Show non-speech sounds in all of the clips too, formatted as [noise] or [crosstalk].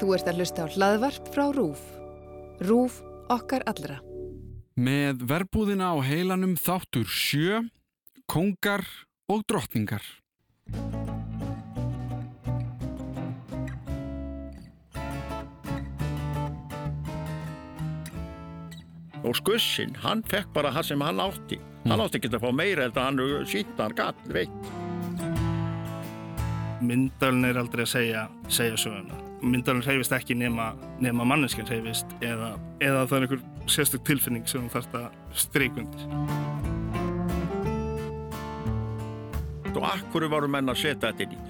Þú ert að hlusta á hlaðvarp frá RÚF. RÚF okkar allra. Með verbúðina á heilanum þáttur sjö, kongar og drottningar. og skussin, hann fekk bara það sem hann átti hann átti ekki að fá meira en hann hann gall veitt Myndalinn er aldrei að segja, segja söguna. Myndalinn reyfist ekki nema, nema manneskinn reyfist eða, eða það er einhver sérstök tilfinning sem þú þarfst að streikundir. og akkur varu menn að setja þetta inn í?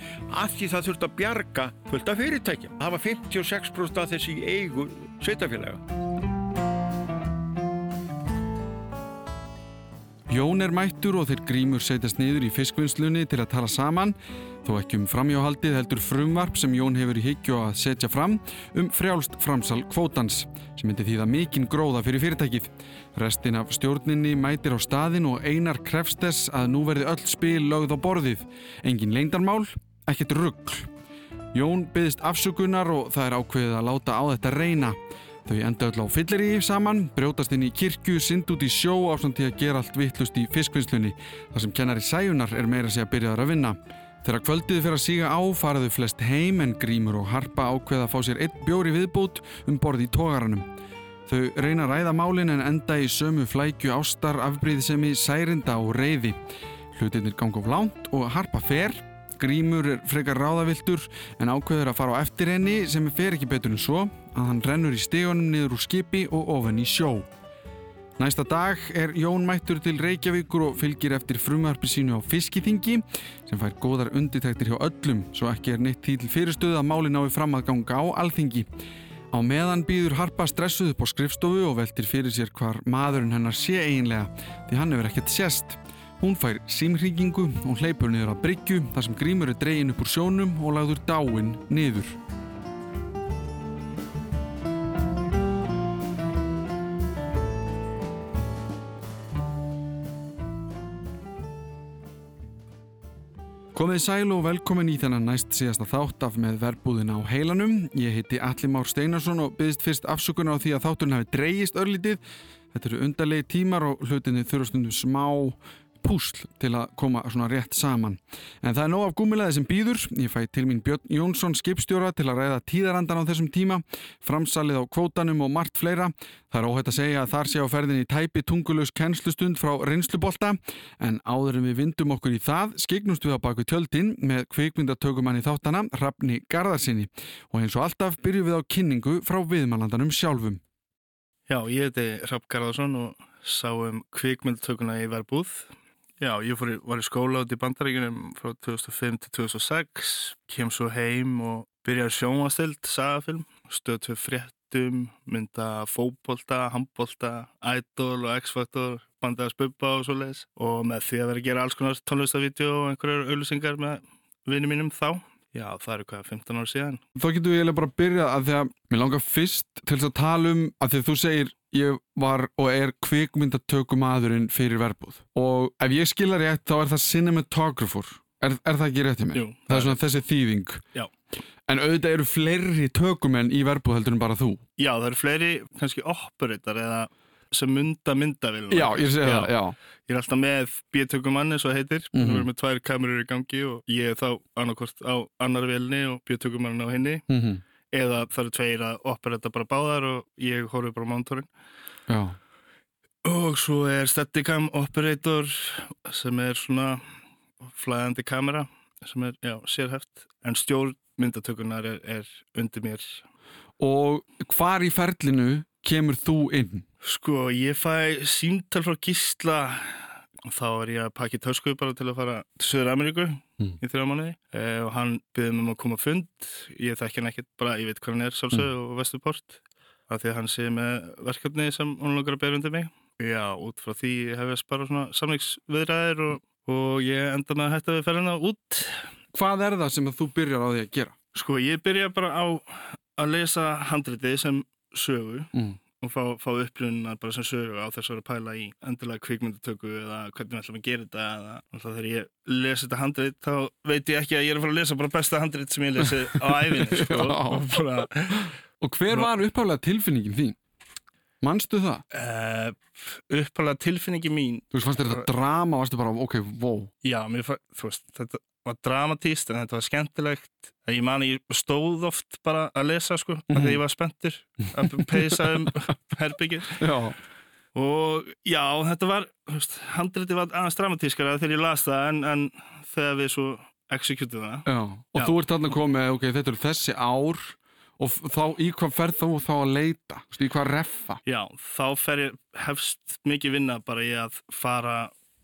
Af því það þurfti að bjarga fullt af fyrirtækja það var 56% af þessi eigu sveitafélaga Jón er mættur og þeir grímur setjast niður í fiskvinnslunni til að tala saman þó ekki um framhjáhaldið heldur frumvarp sem Jón hefur í hyggju að setja fram um frjálst framsal kvótans sem myndi þýða mikinn gróða fyrir fyrirtækið. Restin af stjórninni mætir á staðin og einar krefst þess að nú verði öll spil lögð á borðið. Engin leindarmál, ekkert ruggl. Jón byggðist afsökunar og það er ákveðið að láta á þetta reyna. Þau enda öll á fyllir í saman, brjótast inn í kirkju, synd út í sjó ásamt til að gera allt vittlust í fiskvinnslunni. Það sem kennar í sæjunar er meira sig að byrjaður að vinna. Þegar kvöldið fyrir að síga á faraðu flest heim en Grímur og Harpa ákveða að fá sér eitt bjóri viðbút um borði í tógaranum. Þau reyna að ræða málin en enda í sömu flækju ástar afbríðsemi særinda og reyði. Hlutinir ganga of lánt og Harpa fer. Grímur er frekar ráðaviltur en ákveður að fara á eftir henni sem fer ekki betur en svo að hann rennur í stegunum niður úr skipi og ofan í sjó. Næsta dag er Jón mættur til Reykjavíkur og fylgir eftir frumvarpi sínu á fiskiþingi sem fær góðar undirtæktir hjá öllum svo ekki er neitt til fyrirstöðu að máli nái fram að ganga á alþingi. Á meðan býður Harpa stressuð upp á skrifstofu og veltir fyrir sér hvar maðurinn hennar sé eiginlega því hann hefur ekkert sérst. Hún fær símhringingu og hleypur niður á bryggju þar sem grímur er dregin upp úr sjónum og lagður dáin niður. Komið sæl og velkomin í þennan næst síðasta þátt af með verbúðina á heilanum. Ég heiti Alli Már Steinarsson og byggðist fyrst afsökunar á því að þátturinn hafi dreyjist örlítið. Þetta eru undarlegi tímar og hlutinni þurfastundum smá púsl til að koma svona rétt saman. En það er nóg af gúmilaði sem býður. Ég fæ til mín Björn Jónsson skipstjóra til að ræða tíðarandan á þessum tíma, framsalið á kvótanum og margt fleira. Það er óhætt að segja að þar sé á ferðinni tæpi tungulös kennslustund frá reynslubolta en áður en við vindum okkur í það skeignumst við á baku tjöldin með kveikmyndatökumann í þáttana Rafni Garðarsinni og eins og alltaf byrjum við á kynningu frá viðmælandanum sjálfum. Já, ég heiti Rapp Garðarsson og sá um kvikmyndatökuna í verbúð. Já, ég fór, var í skóla út í bandaríkunum frá 2005 til 2006, kem svo heim og byrjaði sjónvastild, sagafilm, stöð til fréttum, mynda fókbólta, handbólta, idol og x-faktor, bandaði spubba og svo leiðis. Og með því að vera að gera alls konar tónlistavídeó og einhverjar auðlusingar með vinið mínum þá. Já, það eru hvað, 15 ára síðan. Þá getur við eiginlega bara að byrja að því að mér langar fyrst til að tala um að því að þú segir ég var og er kvikmyndatökum aðurinn fyrir verbúð og ef ég skilja rétt þá er það cinematographer er, er það ekki rétt í mig? Jú, það er svona þessi þýðing Já. en auðvitað eru fleiri tökumenn í verbúð heldur en bara þú Já, það eru fleiri kannski operator eða sem mynda myndavilna. Já, ég það, já. Ég er alltaf með bjötökumanni, svo heitir. Mm. -hmm. Við erum með tvær kamerur í gangi og ég er þá annarkvort á annar vilni og bjötökumannin á henni. Mm -hmm. Eða það eru tveir að operata bara báðar og ég horfi bara á mántorinn. Og svo er Steadicam operator sem er svona flæðandi kamera sem er, já, sérhæft. En stjórn myndatökunar er, er undir mér. Og hvar í ferlinu kemur þú inn? Sko, ég fæ símtal frá Gísla þá er ég að pakki tösku bara til að fara til Söður Ameríku Mm. í þrjá mánuði. Eh, og hann byrði mig um að koma að fund. Ég þekki hann ekkert, bara ég veit hvað hann er sjálfsög og Vesturport. Af því að hann sé með verkefni sem hann langar að bera undir mig. Já, út frá því hef ég bara svona samleiksviðræðir og, og ég enda með að hætta við ferðina út. Hvað er það sem þú byrjar á því að gera? Sko, ég byrja bara á að lesa handriti sem sögu. Mm. Og fá, fá upplunna bara sem sögu á þess að vera að pæla í endilega kvikmyndatöku eða hvernig við ætlum að gera þetta eða alltaf þegar ég lesi þetta handrit þá veit ég ekki að ég er að fara að lesa bara besta handrit sem ég lesi á æfinni [laughs] sko. Og bara Og hver var uppháðlega tilfinningin þín? Manstu það? uh, uppalega tilfinningi mín Þú veist, fannst þetta drama, varstu bara, ok, wow. já, mér, fa- þú veist, þetta var dramatíst en þetta var skemmtilegt að ég mani, ég stóð oft bara að lesa sko, mm Mhm. þegar ég var spenntur að peysa um [laughs] herbyggið Já. og já, þetta var handriti var aðeins dramatískara þegar ég las það en, en þegar við svo executum það Já. Og Já. þú ert þarna komið, ok, þetta eru þessi ár og þá, í hvað ferð þú þá að leita? Í hvað reffa? já, þá fer ég hefst mikið vinna bara í að fara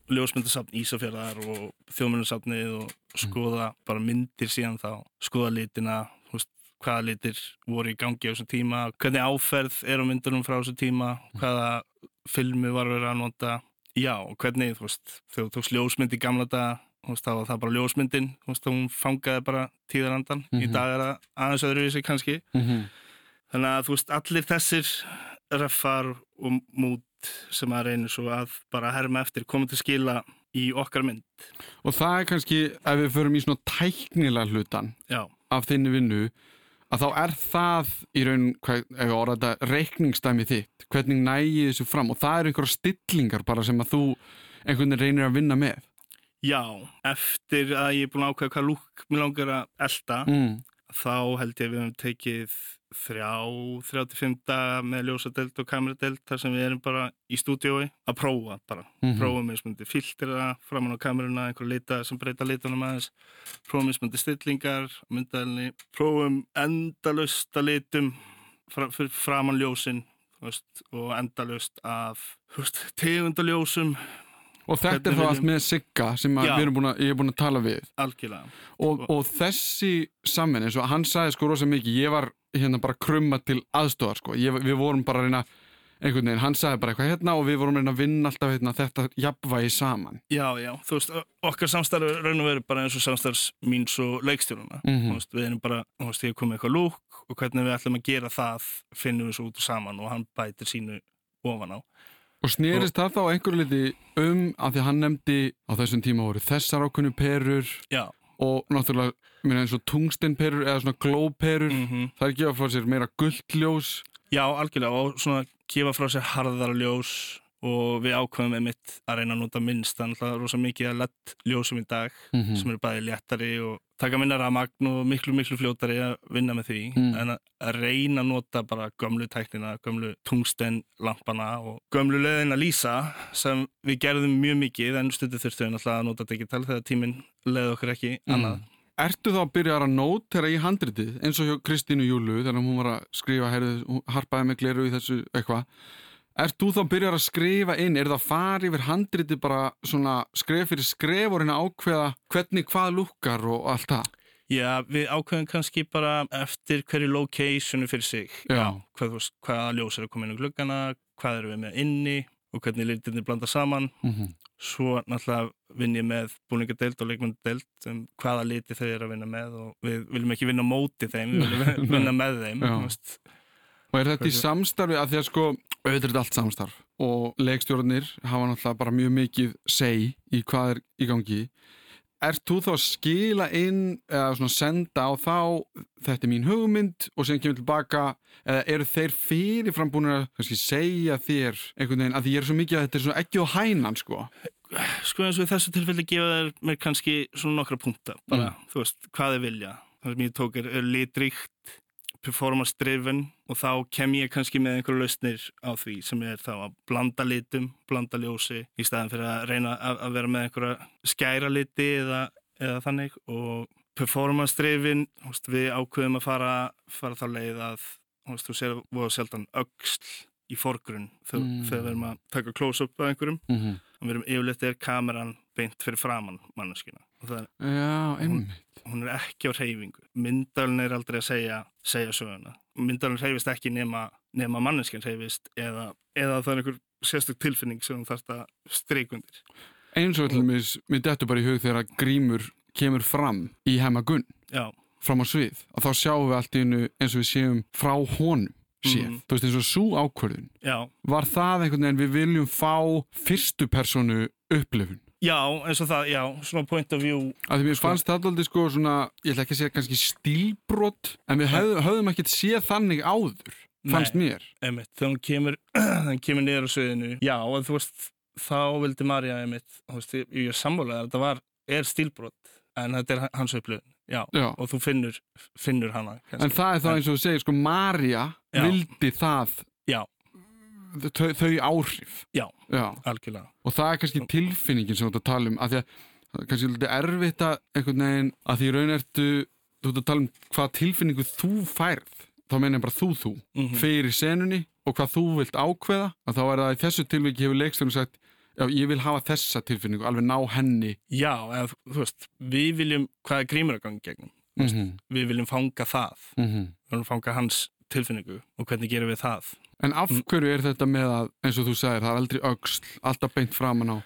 ljósmyndasafn Ísafjörðar og þjóðmyndasafnið og skoða bara myndir síðan þá, skoða litina veist, hvaða litir voru í gangi á þessum tíma, hvernig áferð er á myndunum frá þessum tíma, hvaða filmu var verið að nota. Já, hvernig, þú veist, þegar þú tókst ljósmynd í gamla daga, þú veist, þá var það bara ljósmyndin, þú veist, hún fangaði bara tíðarandan, í Mhm. dag er það aðeins öðruvísi kannski. Mm -hmm. Þannig að þú veist, allir þessir reffar og mút sem að reynir svo að bara herma eftir komið til skila í okkar mynd. Og það er kannski, ef við förum í svona tæknilega hlutan Já, af þinni vinnu, að þá er það í raun, orða reikningsdæmi þitt, hvernig nægi þessu fram og það eru einhverja stillingar bara sem að þú einhvern veginn reynir að vinna með. já, eftir að ég er búin að ákveða hvað lúk mér langar að elda, Mm. Þá held ég að við höfum tekið þrjá, 35 daga með ljósadelt og kameradelt þar sem við erum bara í stúdiói að prófa bara. Mhm. Prófa mismundi filtera framan á kameruna, einhver lita sem breyta litunum aðeins, prófa mismundi stillingar, myndaðalni, prófum endalust að litum fra, fyrir framan ljósin veist, og endalust af tegundaljósum Og þetta er þá allt með Sigga sem að að, ég er búin að tala við. algjörlega. Og, og þessi og hann sagði sko rosa mikið, ég var hérna bara krumma til aðstofar sko, ég, við vorum bara reyna einhvern veginn, hann sagði bara eitthvað hérna og við vorum reyna að vinna alltaf hérna, þetta jafnvægi saman. Já, já, þú veist, okkar samstarf raun og veru bara eins og samstarfs míns og leikstjóruna. Mhm. Þú veist, við erum bara, þú veist, ég er komið eitthvað lúk og hvernig við ætlum að gera það finnum við svo út og saman og hann bætir sínu ofan á. Og snerist það þá einhverju liti um að því að hann nefndi á þessum tíma voru þessar ákunni perur Já, og náttúrulega minna, eins og tungstenperur eða svona glóperur, mm það er gefa frá sér meira gullljós. já, algjörlega og svona gefa frá sér harðara ljós og við ákveðum með mitt að reyna að nota minnst, þannig að rosa mikið að lett ljósum í dag Mm sem eru bæði léttari og taka minna rafmagn og miklu, miklu fljótari að vinna með því Mm. en að, reyna að nota bara gömlu tæknina, gömlu tungstenlampana og gömlu leðin að lýsa sem við gerðum mjög mikið en stundu þurftum við náttúrulega að nota digital þegar tíminn leði okkur ekki annað. Ertu þá að byrja að nótera í handritið eins og hjá Kristínu Júlu þegar hún var að skrifa, heyrðu, hún harpaði með gleru í þessu eitthvað. Ert þú þá að byrja að skrifa inn, er það að fara yfir handritið bara svona skref fyrir skref og reyna ákveða hvernig hvað lukkar og allt það? Já, við ákveðum kannski bara eftir hverju locationu fyrir sig. Já. Hvað, hvaða ljós er að koma inn á gluggana, hvað eru við með inni og hvernig litirnir blanda saman. Mm -hmm. Svo náttúrulega vinn ég með búningadeild og leikmyndadeild um hvaða liti þau eru að vinna með og við viljum ekki vinna móti þeim, við viljum [laughs] vinna með þeim. Já. Og er þetta í samstarfi að því að sko, auðvitað er allt samstarf og leikstjórnir hafa náttúrulega bara mjög mikið seg í hvað er í gangi. Ert þú þá að skila inn eða svona senda á þá þetta er mín hugmynd og sem kemur tilbaka eða eru þeir fyrirfram búin að kannski segja þér einhvern veginn að því ég er svo mikið að þetta er svona ekki á hænan sko. Sko eins og í þessu tilfelli gefa þær mér kannski svona nokkra punkta, bara, Mm. þú veist, hvað þið vilja. Það sem ég tók er, er litríkt, performance driven og þá kem ég kannski með einhverju lausnir á því sem er þá að blanda litum, blanda ljósi í staðin fyrir að reyna að, að vera með einhverja skæra liti eða, eða þannig og performance driven, veist, við ákveðum að fara, fara þá leið að veist, þú sér voru sjaldan öxl í forgrunn þegar, Mm. við erum að taka close-up af einhverjum Mm -hmm. og við erum yfirleitt er kameran beint fyrir framann manneskina Já, einmitt. Hún er ekki á reyfingu myndalinn er aldrei að segja segja söguna, myndalinn reyfist ekki nema, nema manneskinn reyfist eða, eða það er einhver sérstök tilfinning sem hún þarf að streikundir Eins og til mér, dettur bara í hug þegar að grímur kemur fram í hemagunn já, fram á svið. Og þá sjáum við allt í hennu eins og við séum frá honum séð, Mhm. þú veist eins og svo ákvörðun. Já, var það einhvern veginn við viljum fá fyrstu personu upplifun já, eins og það, já, svona point of view að því mér fannst það aldrei sko svona, ég ætla ekki að segja kannski stílbrot en við höfðum, höfðum ekkert séð þannig áður fannst Nei. mér einmitt, þegar hún kemur, [clears throat] kemur niður á sviðinu já, en þú veist, þá vildi Marja einmitt, þú veist, ég, er sammálega að þetta var, er stílbrot en þetta er hans upplifun, já, Já. og þú finnur, finnur hana kannski. en það er þá eins og þú segir sko Marja vildi það Já. Þau, þau áhrif. Já. Já. algjörlega, og það er kannski tilfinningin sem þú ert að tala um af því að það er kannski lítið erfitt að einhvern veginn að því raun ertu þú ert að tala um hvað tilfinningu þú færð. Þá meina ég bara þú þú. Mhm. fyrir senunni og hvað þú vilt ákveða. Og þá er það í þessu tilviki hefur leikstjórn sagt já ég vil hafa þessa tilfinningu alveg ná henni. Já, eða þú veist við viljum, hvað er grímur að ganga gegnum mm -hmm. við viljum fanga það. Mm við viljum fanga hans tilfinningu og hvernig gerum við það en af hverju er þetta með að eins og þú sagðir það er aldrei öxl alltaf beint framan á?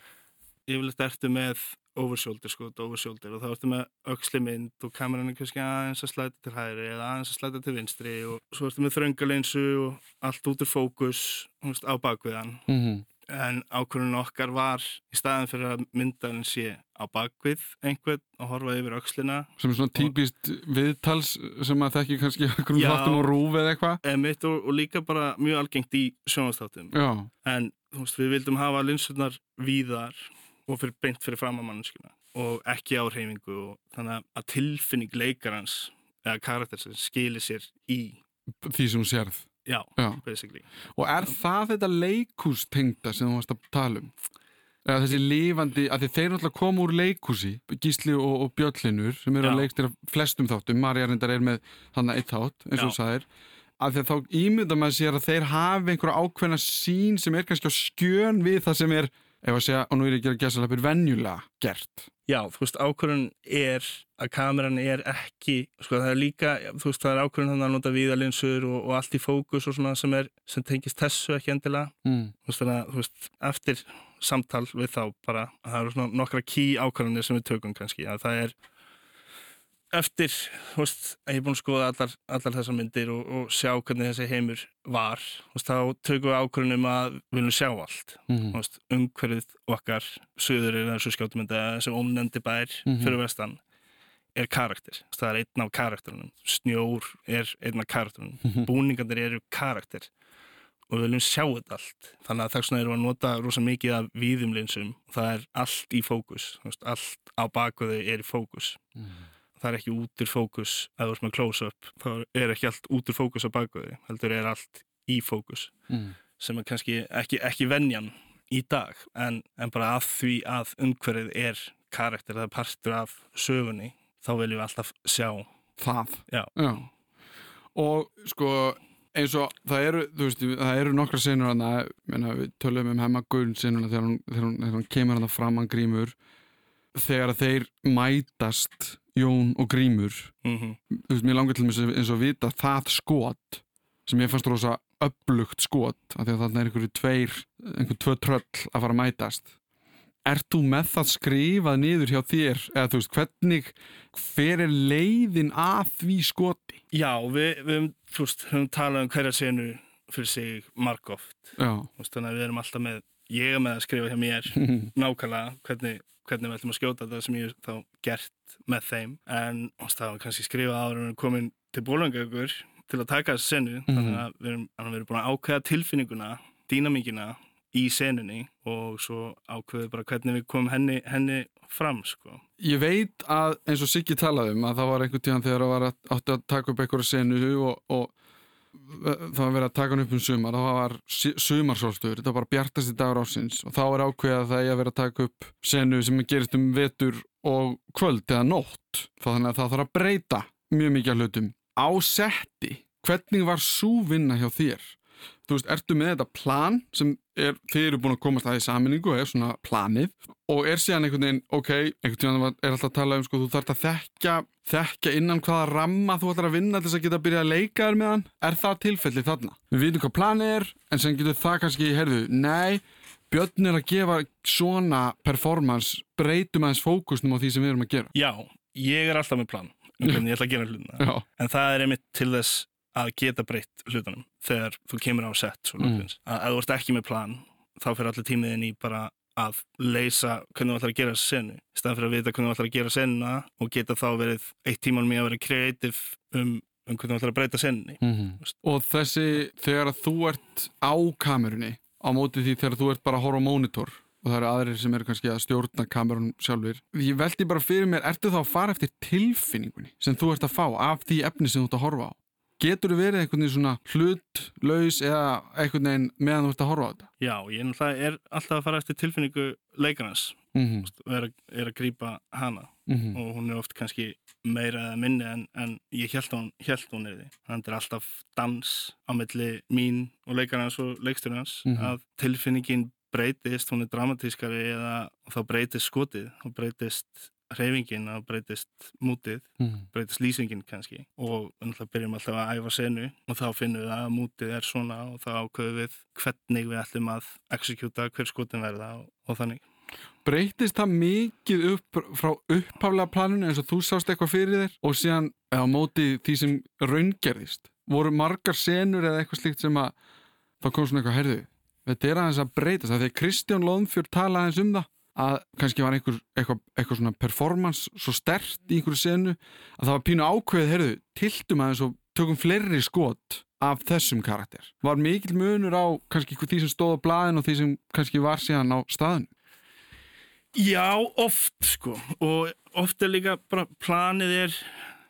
Yfirleitt ertu með overshoulder sko, overshoulder og þá ertu með öxli mynd og kameran er kannski aðeins að slæta til hægri eða aðeins að slæta til vinstri og svo ertu með þröngalinsu og allt út úr fókus þú veist, á bakviðan mm -hmm. En ákvörðun okkar var í staðin fyrir að myndaðin sé á bakvið einhvern og horfa yfir öxlina. Sem er svona típist viðtals sem að þekki kannski okkur um þáttum og rúf eða eitthvað. Og, og líka bara mjög algengt í sjónastáttum en þú veist, við vildum hafa linsurnar víðar og fyrir beint fyrir fram að mannskina og ekki á hreyfingu og þannig að tilfinning leikarans eða karaktersins skilir sér í því sem sérð já, já. basically Og er það þetta leikústengda sem þú varst að tala um? Eða þessi lifandi, að þeir náttúrulega koma úr leikúsi, Gísli og, og Bjöllinur sem eru Já. að leikstýra flestum þáttum, Marja reyndar er með þannig eitt þátt, eins og þú sagðir, að að þá ímynda maður sér að þeir hafi einhverja ákveðna sín sem er kannski á skjön við það sem er, ef að segja, og nú er ég að gera gæsalapir, venjulega gert. já, þú veist, ákvörðun er að kameran er ekki sko, það er líka, þú veist, það er ákvörðun þannig að nota víðalinsur og, og allt í fókus og svona sem er, sem tengist þessu ekki endilega Mm. Þú veist, þannig að, þú veist, eftir samtal við þá bara, það eru svona nokkra key ákvarðanir sem við tökum kannski, að það er eftir, þú veist, að ég er búin að skoða allar, allar þessar myndir og, og sjá hvernig þessi heimur var, þú veist, þá tökum við ákvarðanum að við viljum sjá allt, Mm. þú veist, umhverfið okkar, söður er þessu skjóttumynda, þessi ómnendi bær Mhm. fyrir vestan, er karakter, það er einn af karakterunum, snjór er einn af karakterunum, Mhm. búningarnir eru karakter og við viljum sjá þetta allt. Þannig að þess vegna erum við að nota rosa mikið af víðum linsum. Og það er allt í fókus. Veist, allt á baku þau er í fókus. Mm. Það er ekki út úr fókus ef þú ert með close-up þá er ekki allt út úr fókus á baku þau heldur er allt í fókus Mm. sem er kannski ekki, ekki venjan í dag en, en bara að því að umhverfið er karakter, það er partur af sögunni þá viljum við alltaf sjá Það. Já. Og sko, eins og það eru, þú veist, það eru nokkra senur hana, menna, við tölum um hemma Gunn senuna þegar þegar þegar hún kemur hana fram hann grímur þegar að þeir mætast Jón og grímur. Mm þú veist, mér langar til mér eins og að vita það skot sem ég fannst rosa upplugt skot af því að þarna er einhverju tveir einhver tvö tröll að fara að mætast. Ert þú með það skrifað niður hjá þér? Eða þú veist, hvernig hver er leiðin að því skoti? Já, við, við veist, höfum talað um hverja senu fyrir sig margóft þannig að við erum alltaf með ég er með að skrifa hjá mér [laughs] nákvæmlega hvernig, hvernig við ætlum að skjóta þetta sem ég hef þá gert með þeim. En það var kannski skrifað áður en komin til bólangaugur til að taka þessu senu. Þannig að við erum, að við erum búin að ákveða tilfinninguna dýnamíkina í senunni og svo ákveðu bara hvernig við komum henni, henni fram sko. Ég veit að eins og Siggi talaði um að það var einhvern tíðan þegar það var að, átti að taka upp einhverja senu og, og það var verið að taka hann upp um sumar það var sumarsólstöður, þetta var bara bjartasti dagur ásins og þá er ákveðið að það er að vera að taka upp senu sem gerist um vetur og kvöld eða nótt þannig að það þarf að breyta mjög mikið af hlutum á setti, hvernig var svo vinna hjá þér? Þú veist, ertu með þetta plan sem er, þið eru búin að komast að í saminningu og er svona planið og er síðan einhvern veginn, ok, einhvern veginn er alltaf að tala um, sko, þú þarf að þekka þekka innan hvaða ramma þú ætlar að vinna til þess að geta að byrja að leika þér með hann. Er það tilfellið þarna? Við vitum hvað planið er en sem getur það kannski, heyrðu, nei Björn er að gefa svona performance, breytum aðeins fókusnum á því sem við erum að gera. Já, ég er alltaf með plan. Um hvernig ég ætla að gera hlutna Já, en það er einmitt til þess að geta breytt hlutunum þegar þú kemur á sett svo Mm. mm. að ef þú ert ekki með plan þá fyrir allir tímiðin í bara að leysa hvernig þú ætlar að gera þessu senu í staðan fyrir að vita hvernig þú ætlar að gera senuna og geta þá verið eitt tíman mér að vera kreatív um, um hvernig þú ætlar að breyta senunni Og þessi, þegar þú ert á kamerunni á móti því þegar þú ert bara að horfa á mónitor og það eru aðrir sem eru kannski að stjórna kamerun sjálfur. Ég veldi bara fyrir mér, ertu þá að fara eftir tilfinningunni sem þú ert að fá af því efni sem þú ert að horfa á? Getur þú verið einhvern veginn svona hlutlaus eða einhvern veginn meðan þú ert að horfa á þetta? Já, ég er alltaf að fara eftir tilfinningu leikarnas Mm -hmm. og er, er að grípa hana Mm og hún er oft kannski meira eða minni en, en ég held hún, hún er því. Þannig er alltaf dans á milli mín og leikarnas og leiksturins Mhm. að tilfinningin breytist, hún er dramatískari eða þá breytist skotið, þá breytist hreyfingin, þá breytist mútið, breytist lýsingin kannski og náttúrulega byrjum alltaf að æfa senu og þá finnum við að mútið er svona og þá ákveðum við hvernig við ætlum að exekjúta hver skotin verða og, og þannig. Breytist það mikið upp frá upphaflega planinu eins og þú sást eitthvað fyrir þér og síðan á móti því sem raungerðist? Voru margar senur eða eitthvað slíkt sem að það kom svona eitthvað herðu? Þetta er aðeins að breytast það þegar Kristján Lóðnfjörn talaði aðeins um það að kannski var einhver, eitthvað, eitthvað svona performance svo stert í einhverju senu að það var pínu ákveðið, herðu, tiltum aðeins og tökum fleiri skot af þessum karakter. Var mikil munur á kannski því sem stóð á blaðin og því sem kannski var síðan á staðinu? Já, oft sko og oft er líka bara planið er,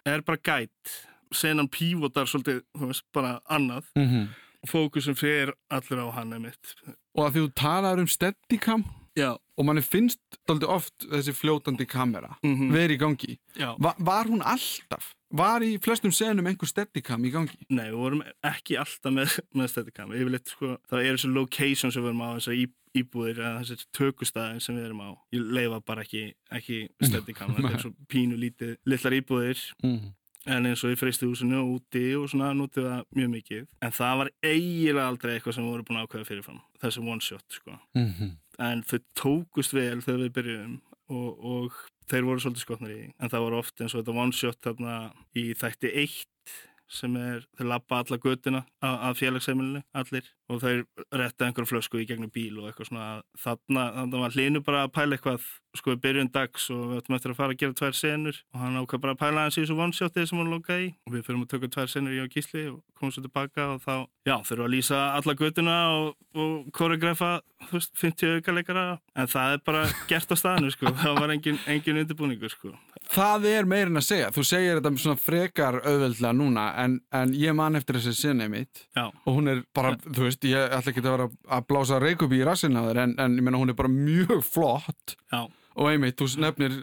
er bara gætt senan pívotar svolítið þú veist, bara annað Mm -hmm. fókusum fyrir allir á hann einmitt og að því þú talaður um steadicam Já, og manni finnst daldi oft þessi fljótandi kamera mm verið í gangi. Va var hún alltaf? Var í flestum senum einhver steadicam í gangi? Nei, við vorum ekki alltaf með, með steadicam yfirleitt sko, það er þessi location sem við erum á þessar í, íbúðir eða þessi tökustæðin sem við erum á ég leifa bara ekki, ekki steadicam [laughs] þetta er svo pínu lítið litlar íbúðir Mm. en eins og í freistihúsinu og úti og svona notið það mjög mikið en það var eiginlega aldrei eitthvað sem við vorum búin að ákveða fyrirfram þessi one shot sko Mm -hmm. En þau tókust vel þegar við byrjuðum og, og þeir voru svolítið skotnar í. En það var oft eins og þetta one shot þarna í þætti eitt sem er, þeir lappa alla götuna að, að félagsheimilinu, allir og þeir retta einhverju flösku í gegnum bíl og eitthvað svona, þarna, þarna var hlinu bara að pæla eitthvað, sko byrjun dags og við ættum eftir að fara að gera tvær senur og hann ákvað bara að pæla hans í þessu one shotið sem hann lokaði í. Og við fyrir að tökja tvær senur í á gísli og komum svo tilbaka og þá, já, þurfum að lýsa alla götuna og, og koreografa, þú veist, 50 auka leikara en það er bara gert á staðinu, sko. [laughs] Það var engin, engin undirbúningur, sko. Það er meirin að segja. Þú segir þetta svona frekar auðveldlega núna en, en ég man eftir þessi sinni mitt Já, og hún er bara, þú veist, ég ætla ekki að vera að blása reikup í rassinu á þér en, en ég meina hún er bara mjög flott já, og einmitt, þú nefnir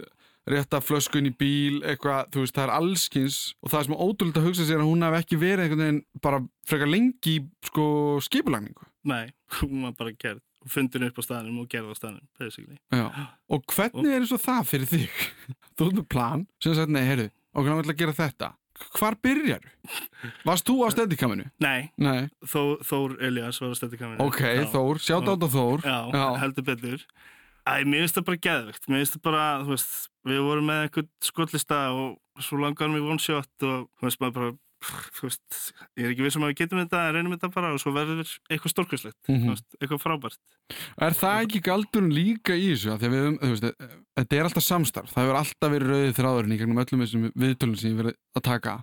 rétta flöskun í bíl, eitthvað, þú veist, það er allskins og það er sem ótrúlega að hugsa sér að hún hef ekki verið einhvern veginn bara frekar lengi í sko skipulagningu. nei, [laughs] hún var bara gerð og fundin upp á staðinum og gerð á staðinum, basically Já. Og hvernig er eins og það fyrir þig? [laughs] þú ert með plan, sem sagt, nei, heyrðu, okkur náttúrulega að gera þetta. Hvar byrjar? Varst þú á stedikaminu? Nei, Nei. Þó, Þór Elias var að stætti kaminu Ok, Þór, sjátt á þetta Þór. Já, Já. heldur betur Æ, mér finnst það bara geðvegt Mér finnst það bara, þú veist, við vorum með einhvern skollista og svo langarum við one shot og þú veist, maður bara þú veist, ég er ekki vissum að við getum þetta en reynum þetta bara og svo verður eitthvað stórkvæslegt þú veist, eitthvað frábært Er það ekki galdurinn líka í þessu? Við, þú veist, eh, þetta er alltaf samstarf. Það hefur alltaf verið rauðið þráðurinn í gegnum öllum þessum viðtölum sem ég verið að taka.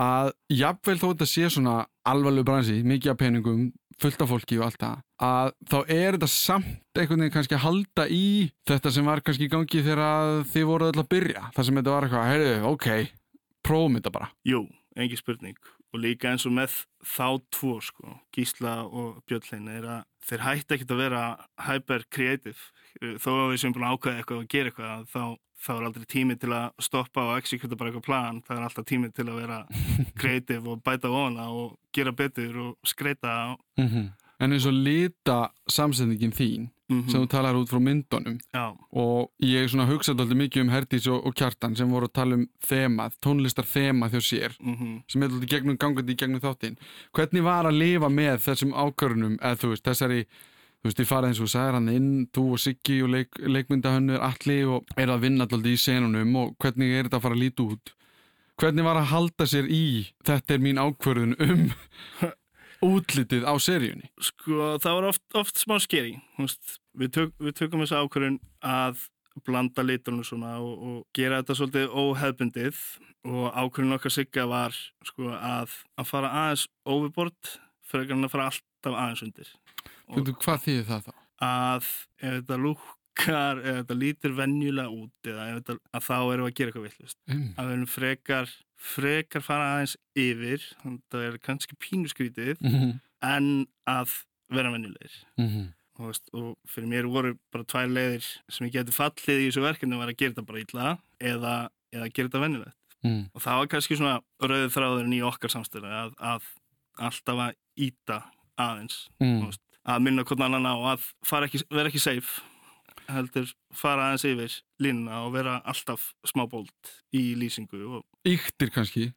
Að jafnvel þó þetta sé svona alvarlegu bransi, mikið af peningum, fullt af fólki og allt það, að þá er þetta samt einhvern veginn kannski að halda í þetta sem var kannski í gangi þegar þið voru öll að byrja. Það sem þetta var eitthvað, heyrðu, ok, engi spurning. Og líka eins og með þá tvo sko, Gísla og Björnlein er að þeir hætti ekkert að vera hyper creative þó að við sem búin að ákveða eitthvað og gera eitthvað þá, þá er aldrei tími til að stoppa og executa bara eitthvað plan. Það er alltaf tími til að vera [laughs] creative og bæta ofana og gera betur og skreita Mm -hmm. En eins og lita samsetningin þín mm sem þú talar út frá myndunum. Já, og ég hugsaði alltaf mikið um Herdís og, og Kjartan sem voru að tala um þemað, tónlistar þemað hjá sér mm sem er alltaf gegnum gangandi í gegnum þáttinn. Hvernig var að lifa með þessum ákvörunum eða þú veist, þessari þú veist, ég farið eins og þú sagðir hann inn þú og Siggi og leik, leikmyndahönnur allir og er að vinna alltaf í senunum og hvernig er þetta að fara að líta út? Hvernig var að halda sér í þetta er mín ákvörðun um [laughs] útlitið á seríunni? Sko, það var oft, oft smá skeri. Við, tök, við tökum þessa ákvörðun að blanda litunum svona og, og gera þetta svolítið óhefbundið og ákvörðun okkar sigga var sko, að, að fara aðeins overbord fyrir að fara alltaf aðeins undir. Veitu, hvað þýðir það þá? Að ef þetta lúkar, ef þetta lítir venjulega út eða ef þetta, að þá erum við að gera eitthvað villust. Mm. Að við erum frekar, frekar fara aðeins yfir, þannig að það er kannski pínuskrítið Mm -hmm. en að vera venjulegir. Mm og, og fyrir mér voru bara tvær leiðir sem ég geti fallið í þessu verkefni var að gera þetta bara illa eða, eða gera þetta vennilegt -hmm. og það var kannski svona rauðið þráðurinn í okkar samstöðu að, að alltaf að íta aðeins Mm. veist, að minna hvern annan á að ekki, vera ekki safe heldur fara aðeins yfir línuna og vera alltaf smábólt í lýsingu og Íktir kannski.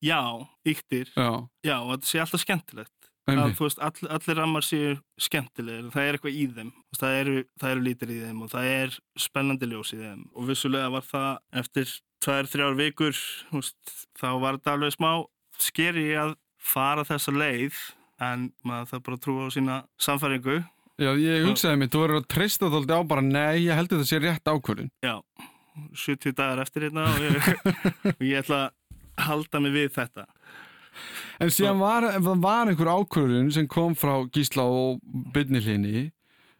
Já, yktir Já, já, og þetta sé alltaf skemmtilegt að þú veist, all, allir rammar séu skemmtilegir, það er eitthvað í þeim. Það eru, það eru lítir í þeim og það er spennandi ljós í þeim. Og vissulega var það eftir tvær, þrjár vikur veist, þá var þetta alveg smá skeri að fara þessa leið en maður það bara að trúa á sína samfæringu Já, ég hugsaði mér, þú verður að treysta þóldi á bara nei, ég held að þetta sé rétt ákvörðun. Já, 70 dagar eftir hérna og ég, [laughs] og ég ætla að halda mig við þetta En síðan var, var einhver ákvörðun sem kom frá Gísla og Byrnilini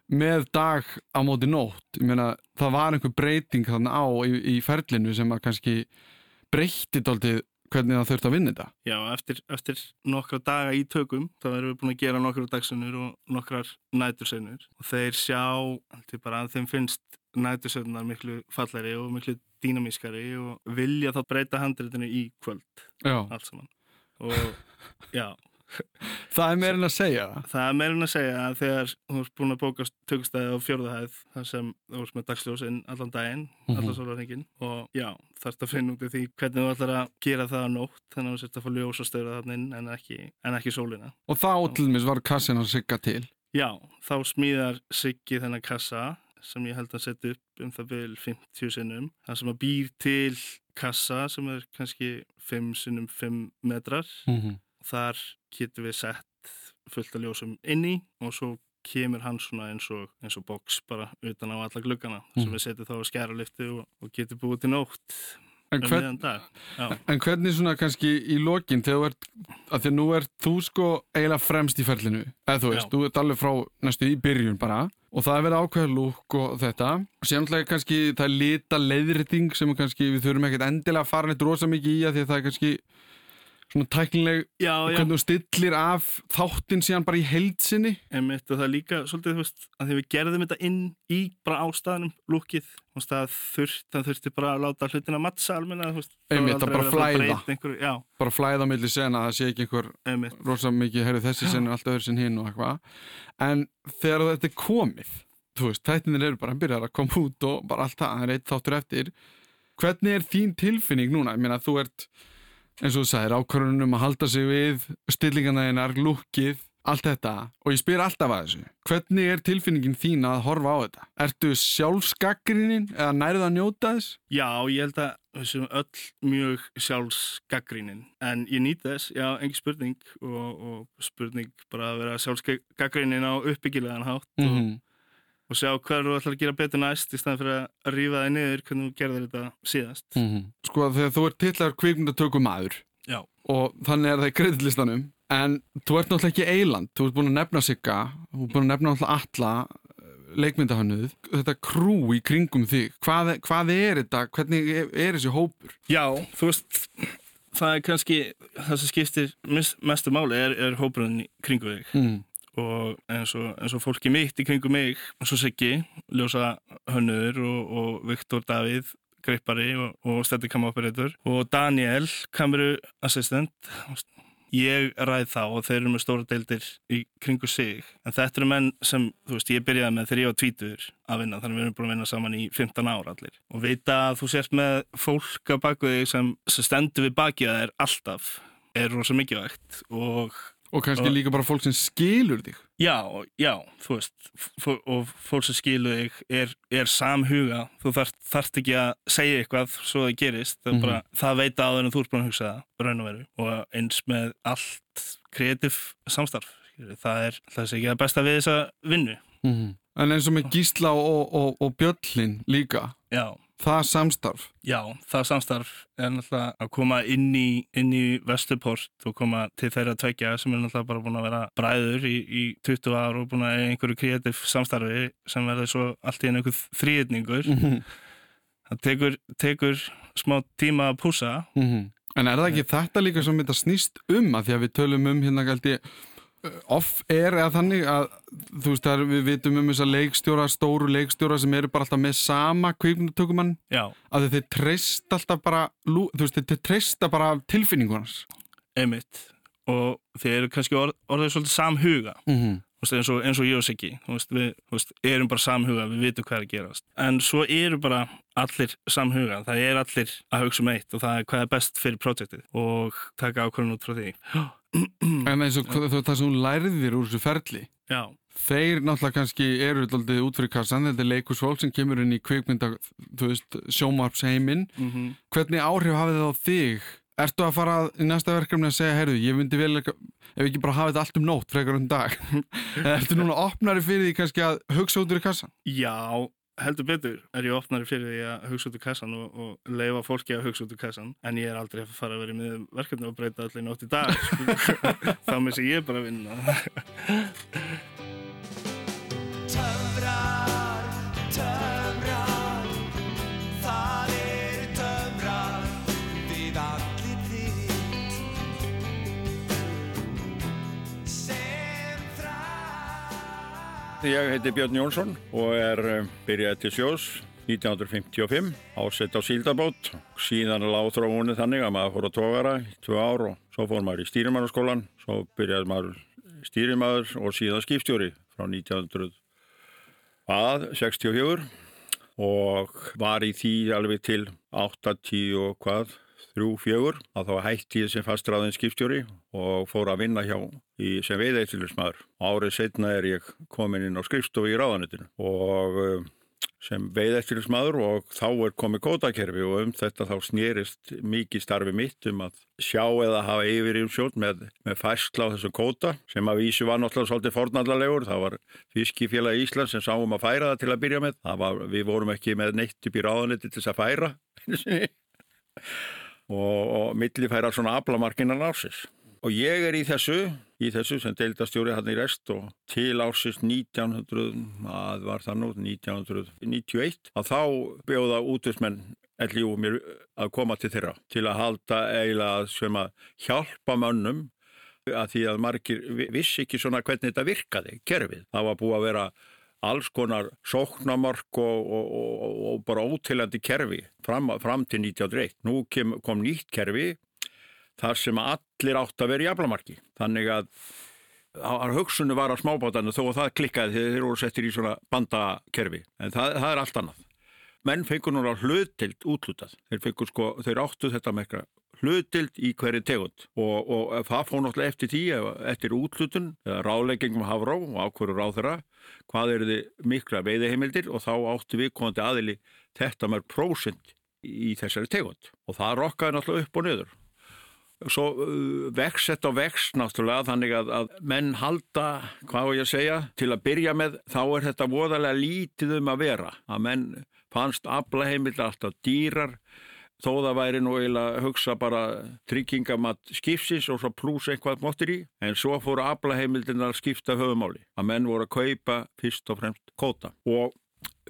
með dag á móti nótt. Ég meina, það var einhver breyting þannig á í, í ferlinu sem að kannski breytti dálítið hvernig það þurfti að vinna þetta. Já, eftir, eftir nokkra daga í tökum þá erum við búin að gera nokkra dagsinnur og nokkrar nætursinnur og þeir sjá til bara að þeim finnst nætursinnar miklu fallari og miklu dýnamískari og vilja þá breyta handritinu í kvöld. Já, allt saman. Og já, [laughs] það er meirinn að segja það. er meirinn að segja að þegar þú ert búin að bóka tökustæði á fjórðahæð þar sem þú ert með dagsljósinn allan daginn, allan Mhm. sólarhengin og já, þarfst að finna út í því hvernig þú ætlar að gera það á nótt þannig að þú sért að fá ljós og störa þannig inn en ekki, en ekki sólina Og þá til dæmis var kassin að sigga til. Já, þá smíðar Siggi þennan kassa sem ég held að setja upp um það vil 50 sinnum. Það sem að býr til kassa sem er kannski 5 sinnum 5 metrar. Mm -hmm. Þar getur við sett fullt af ljósum inn í og svo kemur hann svona eins og, eins og box bara utan á alla gluggana sem Mhm. við setjum þá að skæra lifti og, og getur búið til nótt En, um hvern, meðan dag. Já, en hvernig svona kannski í lokin þegar þú ert, að því að nú ert þú sko eiginlega fremst í ferlinu, eða þú veist, Já. þú ert alveg frá næstu í byrjun bara og það er verið ákveða lúk og þetta síðan alltaf kannski það er lita leiðriting sem kannski við þurfum ekkert endilega að fara neitt rosa mikið í að því að það er kannski svona tæknileg já, og já. hvernig þú stillir af þáttinn síðan bara í heildsinni Einmitt, og það er líka svolítið, þú veist, að því við gerðum þetta inn í bara ástæðanum, lúkið, þú veist, það þurft, það þurfti bara að láta hlutina mattsa almenna, þú veist. Einmitt, að bara flæða. Einhverju, bara flæða á milli sena, það sé ekki einhver einmitt, rosa mikið, herru þessi sen er alltaf öðru sin hinn og eitthvað en þegar þetta er komið þú veist, þættinir eru bara að byrja að koma út og bara allt það, það er eitt þáttur eftir hvernig er þín tilfinning núna ég meina þú ert, eins og þú sagðir ákvörðunum að halda sig við stillingarna einar, lukkið, allt þetta og ég spyr alltaf að þessu hvernig er tilfinningin þín að horfa á þetta ertu sjálfsgaggrinin eða nærðu að njóta þess? já, ég held að séum öll mjög sjálfsgaggrínin, en ég nýt þess, já, engin spurning og, og spurning bara að vera sjálfsgaggrínin á uppbyggilegan hátt Mm -hmm. og sjá hvað þú ætlar að gera betur næst í staðan fyrir að rífa þig niður hvernig þú gerðir þetta síðast. Sko þegar þú ert tillaður kvikmyndatöku maður Já. og þannig er það í greiðlistanum en þú ert náttúrulega ekki eiland þú ert búin að nefna Sigga þú ert búin að nefna náttúrulega alla leikmyndahönnuð þetta krú í kringum þig hvað, hvað er þetta, hvernig er, er þessi hópur Já, þú veist, það er kannski það sem skiptir mestu máli er, er hópurinn í kringu þig mm. Og eins og, eins og fólki mitt í kringu mig, eins og Siggi, ljósa hönnur og, og Viktor Davíð greipari og, og stætti kamoperator og Daniel, kameru assistant ég ræð þá og þeir eru með stóra deildir í kringu sig. En þetta eru menn sem, þú veist, ég byrjaði með þegar ég var tvítur að vinna þannig við erum búin að vinna saman í 15 ár allir. Og vita að þú sést með fólk að baku þig sem, sem stendur við bakið að þér alltaf er rosa mikilvægt og Og kannski Og- líka bara fólk sem skilur þig. Já, já, þú veist, og fólk sem skilur þig er, er samhuga, þú þarft, þarft ekki að segja eitthvað svo það gerist, það, er Mhm. bara, það veit áður en þú ert búin að hugsa það, raun og veru, og eins með allt kreatív samstarf, það er, það er ekki það besta við þessa vinnu, En eins og með Gísla og, og, og Bjöllin líka, já, það samstarf. já, það samstarf er náttúrulega að koma inn í, inn í Vestuport og koma til þeirra tvekja sem er náttúrulega bara búin að vera bræður í, í 20 ár og búin að einhverju kreatív samstarfi sem verður svo allt í einu einhver þrýðningur. það tekur, tekur smá tíma að púsa En er það ekki þetta líka sem þetta snýst um? Að því að við tölum um hérna gældi off-air eða þannig að þú veist að við vitum um þessa leikstjóra, stóru leikstjóra sem eru bara alltaf með sama kvikmyndutökumann já, að þeir treyst alltaf bara, þú veist, þeir treysta bara tilfinningunars. einmitt. Og þeir eru kannski orð, orðið svolítið samhuga. Mm -hmm. Veist, eins, og, eins og ég og Siggi. Við veist, erum bara samhuga, við vitum hvað er að gerast. En svo eru bara allir samhuga, það er allir að hugsa um eitt og það er hvað er best fyrir projektið og taka ákvörðun út frá því En eins og þú- það sem þú lærðir úr þessu ferli, já, þeir náttúrulega kannski eru alltaf út fyrir kassan, þetta er leikusfólk sem kemur inn í kvikmynda, þú veist, sjómarpsheiminn mm hvernig áhrif hafið það á þig? Ertu að fara í næsta verkefni að segja, heyrðu, ég myndi vel ef ekki bara hafa þetta allt um nótt frekar um dag. [laughs] Ertu núna opnari fyrir því kannski að hugsa út úr kassan? já heldur betur er ég opnari fyrir því að hugsa út úr kassan og, og leifa fólki að hugsa út úr kassan en ég er aldrei að fara að vera með verkefni og breyta allir nótt í dag sko. [laughs] þá missi ég bara að vinna Ég heiti Björn Jónsson og er uh, byrjaði til sjós 1955 ásett á síldabót. Síðan lág þróunni þannig að maður fór að tógara í tvö ár og svo fór maður í stýrimannaskólan svo byrjaði maður stýrimaður og síðan skipstjóri frá 1900 að 64 og var í því alveg til 8-10 og hvað 3-4 að þá hætti ég sem fastræðin skipstjóri og fór að vinna hjá í, sem veiðeittilismæður. Árið setna er ég komin inn á skrifstofu í ráðanutinu og uh, sem veiðeittilismæður og þá er komið kótakerfi og um þetta þá snýrist mikið starfi mitt um að sjá eða hafa yfir umsjótt með, með færsla á þessum kóta sem að vísu var náttúrulega svolítið fornallarlegur. Það var Fiskifélag Ísland sem sáum að færa það til að byrja með. Var, við vorum ekki með neitt upp í ráðanuti til þess að færa og, og millifæra svona aflamarkinan ársins. Og ég er í þessu, í þessu sem deildastjóri hann í rest og til ársins 1900, að var það nú, 1991, að þá bjóða útvismenn LIU mér að koma til þeirra til að halda eiginlega sem að hjálpa mönnum að því að margir vi- vissi ekki svona hvernig þetta virkaði, kerfið. Það var búið að vera alls konar sóknamörk og, og, og, og bara ótilandi kerfi fram, fram til 1901. Nú kem, kom nýtt kerfi þar sem allir átt að vera í aflamarki. Þannig að hugsunni var á smábátanum þó að það klikkaði þegar þeir voru settir í svona bandakerfi. En það, það er allt annað. Menn fengur núna hlutild útlutað. Þeir sko, þeir áttu þetta með hlutild í hverju tegund. Og, og það fór náttúrulega eftir tí eftir útlutun ráleggingum hafrá og ákveður ráð þeirra hvað eru þið mikla veiðiheimildir og þá áttu við komandi aðili þetta með prósent í þessari tegund. Og það rokkaði náttúrulega upp og niður. Svo uh, vex þetta og vex náttúrulega þannig að, að menn halda, hvað var ég að segja til að byrja með þá er þetta voðalega lítið um að vera. Að menn fannst aflaheimild alltaf dýrar þó það væri nú eiginlega að hugsa bara tryggingamatt skipsins og svo pluss eitthvað móttir í en svo fóru aflaheimildin að skipta höfumáli að menn voru að kaupa fyrst og fremst kóta og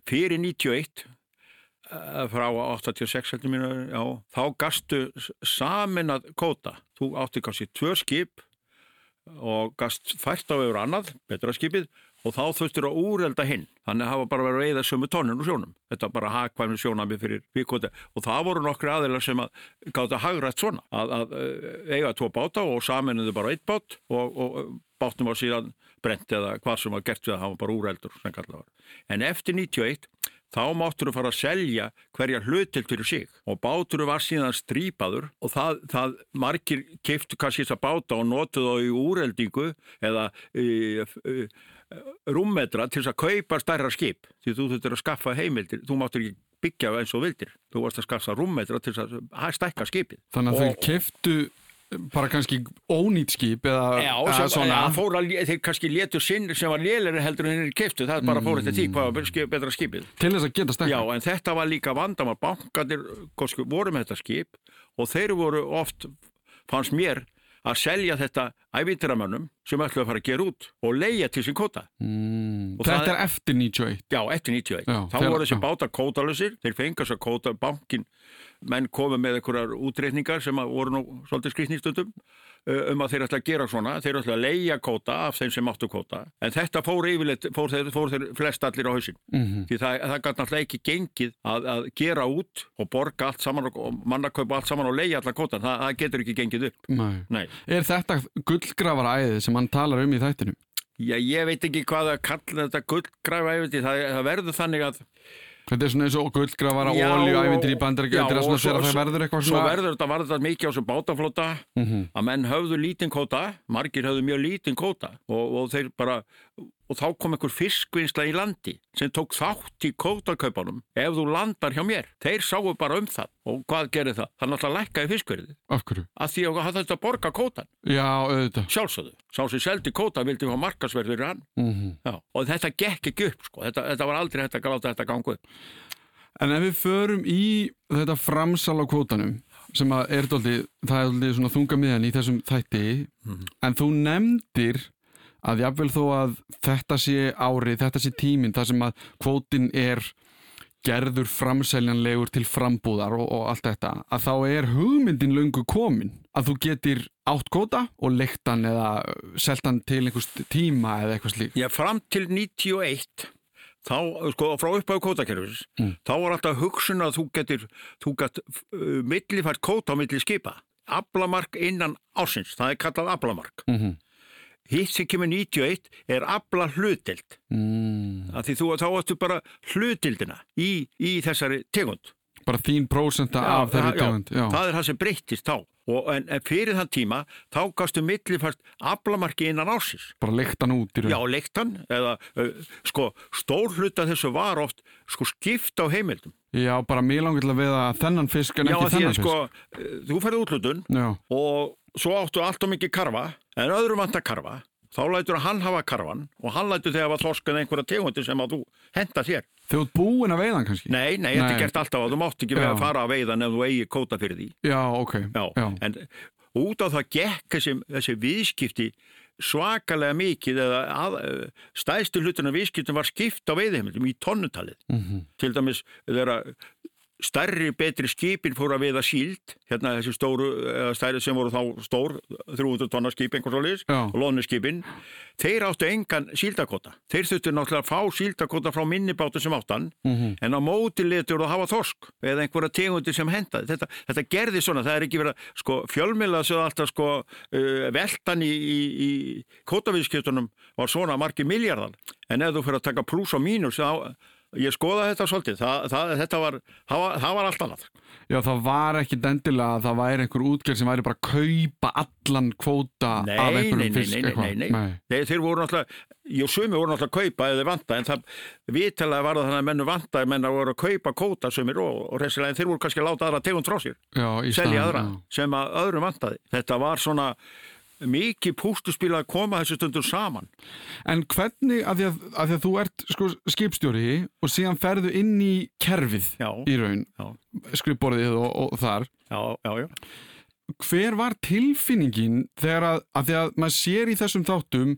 fyrir 91 eh, frá 86 heldur mínu, já, þá gastu samin að kóta. Þú átti kannski tvö skip og gast fært á yfir annað, betra skipið, og þá þurftur að úrelda hinn. Þannig að hafa bara verið að veiða sömu tónin úr sjónum. Þetta var bara hagkvæmni sjónami fyrir vikóti. Og það voru nokkri aðeinar sem að gátt að hagrætt svona. Að, að eh, eiga tvo báta og saminuðu bara eitt bát og, og bátnum var síðan brent eða hvað sem var gert við að hafa bara úreldur var. En eftir 91 þá máttur þú fara að selja hverja hlutil fyrir sig og bátur var síðan strípaður og það, það margir keiftu kannski þess að báta og notuðu þá í úreldingu eða í, í, rúmmetra til þess að kaupa stærra skip. Því þú þurftir að skaffa heimildir. Þú máttur ekki byggja eins og vildir. Þú varst að skaffa rúmmetra til þess að stækka skipið. Þannig að þau keftu bara kannski ónýtt skip eða, Já, eða sem, svona ja, fór að, lé- þeir kannski letu sinn sem var lélæri heldur en þeir keiftu, það bara fór eftir því hvað var skip, betra skipið. til þess að geta stekka. Já, en þetta var líka vandamál, bankandir voru með þetta skip og þeir voru oft, fannst mér, að selja þetta ævindiramönnum sem ætlaðu að fara að gera út og leia til sín kóta. Mm, þetta er eftir 91. Já, eftir 91. Já, Þá voru þessi bátar kótalusir, þeir fengast að kóta bankin, menn komið með einhverjar útreikningar sem voru nú svolítið skrýtnistundum um að þeir ætla að gera svona, þeir ætla að leia kóta af þeim sem áttu kóta, en þetta fór yfirleitt, fór þeir, fór þeir flest allir á hausin. Mm Því það, það gæti náttúrulega ekki gengið að, að gera út og borga allt saman og, og mannakaupa allt saman og leia allar kótan, það, það getur ekki gengið upp. Nei. Nei, Er þetta gullgrafaraæðið sem hann talar um í þættinum? Já, ég veit ekki hvað að kalla þetta gullgræfa æfindi, það, það verður þannig að Þetta er svona eins og gullgrafara Já, ólíuævindir í bandarækja Þetta er svona svo- þegar það svo- verður eitthvað Svo svona verður þetta, var þetta mikið á þessu bátaflóta Mhm. að menn höfðu lítinn kóta, margir höfðu mjög lítinn kóta og, og þeir bara og þá kom einhver fiskvinnsla í landi sem tók þátt í kótakaupanum ef þú landar hjá mér. Þeir sáu bara um það og hvað gerir það? Það náttúrulega lækkaði fiskverðið Af hverju? að því að það þetta að borga kótan. Já, auðvitað Sjálfsögðu. Sá sem seldi kóta vildi fá markasverður hann. mm Já. Og þetta gekk ekki upp sko. Þetta, þetta var aldrei hægt að gláta þetta gangu upp. En ef við förum í þetta framsal á kvótanum sem að er dóldi, það er dóldi svona þunga miðan í þessum þætti en þú nefndir að jafnvel þó að þetta sé árið, þetta sé tíminn þar sem að kvótin er gerður framseljanlegur til frambúðar og, og allt þetta, að þá er hugmyndin löngu komin að þú getur átt kvóta og leiktan eða seltan til einhvers tíma eða eitthvað slík. Já, fram til 91 þá, sko, frá upphæðu kótakerfis Mm. þá var alltaf hugsun að þú getur þú gætt uh, millifært kóta á milli skipa aflamark innan ársins, það er kallað aflamark Mm -hmm. Hitt sem kemur 91 er afla hlutild mm. af því þú þá áttu bara hlutildina í, í þessari tegund Bara þín prósenta af þeirri já, tegund. Já. það er það sem breyttist þá og, en, en fyrir þann tíma þá gastu millifært aflamarki innan ársins bara leiktan út í raun. Já, leiktan, eða uh, sko, stór hluta þessu var oft sko skipt á heimildum. Já, bara mér langar til að þennan fisk en Já, ekki að því þennan að sko, uh, þú ferði útlutun Já, og svo áttu allt og mikið karfa, en öðrum vantar karfa, þá lætur hann hafa karfan og hann lætur þegar var þorskað einhverja tegundi sem að þú henda þér. þau ert búin að veiðan kannski? Nei, nei, þetta er gert alltaf að þú mátt ekki Já. vera að fara að veiðan ef þú eigi kóta fyrir því. Já, ok. Já, en út á það gekk þessi, þessi viðskipti svakalega mikið eða að, stæðstu hlutina viðskiptum var skipt á veiðheimildum í tonnutalið. Mhm. Til dæmis þegar stærri, betri skipin fóru að veiða síld, hérna þessi stóru, stærri sem voru þá stór, 300 tonna skip, einhvers og liðs, Já. loðnuskipin, þeir áttu engan síldakota. Þeir þurftu náttúrulega að fá síldakota frá minnibátu sem áttan, Mhm. en á móti letur að hafa þorsk eða einhverja tegundir sem henda þetta, þetta gerði svona, það er ekki verið að sko, fjölmila svo alltaf sko uh, veltan í, í, í kótavíðskiptunum var svona margi miljardar en ef þú fyrir að taka pluss og mínus þá, ég skoða þetta svolítið það, það, þetta var, það var, það var allt annað Já, það var ekki dendilega að það væri einhver útgerð sem væri bara að kaupa allan kvóta Nei, af nei, einhverjum nei, fisk nei, nei, eitthvað. nei, nei. Þeir, voru náttúrulega, jú, sumi voru náttúrulega að kaupa eða vanta, en það vitalega var það þannig að mennu vanta, menna voru að kaupa kóta sumir og, og resilega, en þeir voru kannski að láta aðra Já, í selja aðra, já. sem að öðrum vantaði. Þetta var svona mikið pústuspil að koma þessu stundur saman. En hvernig, af því að, að, því að þú ert sko, skipstjóri og síðan ferðu inn í kerfið Já. í raun, skrifborðið og, og þar, Já, já, já. hver var tilfinningin þegar að, að því að maður sér í þessum þáttum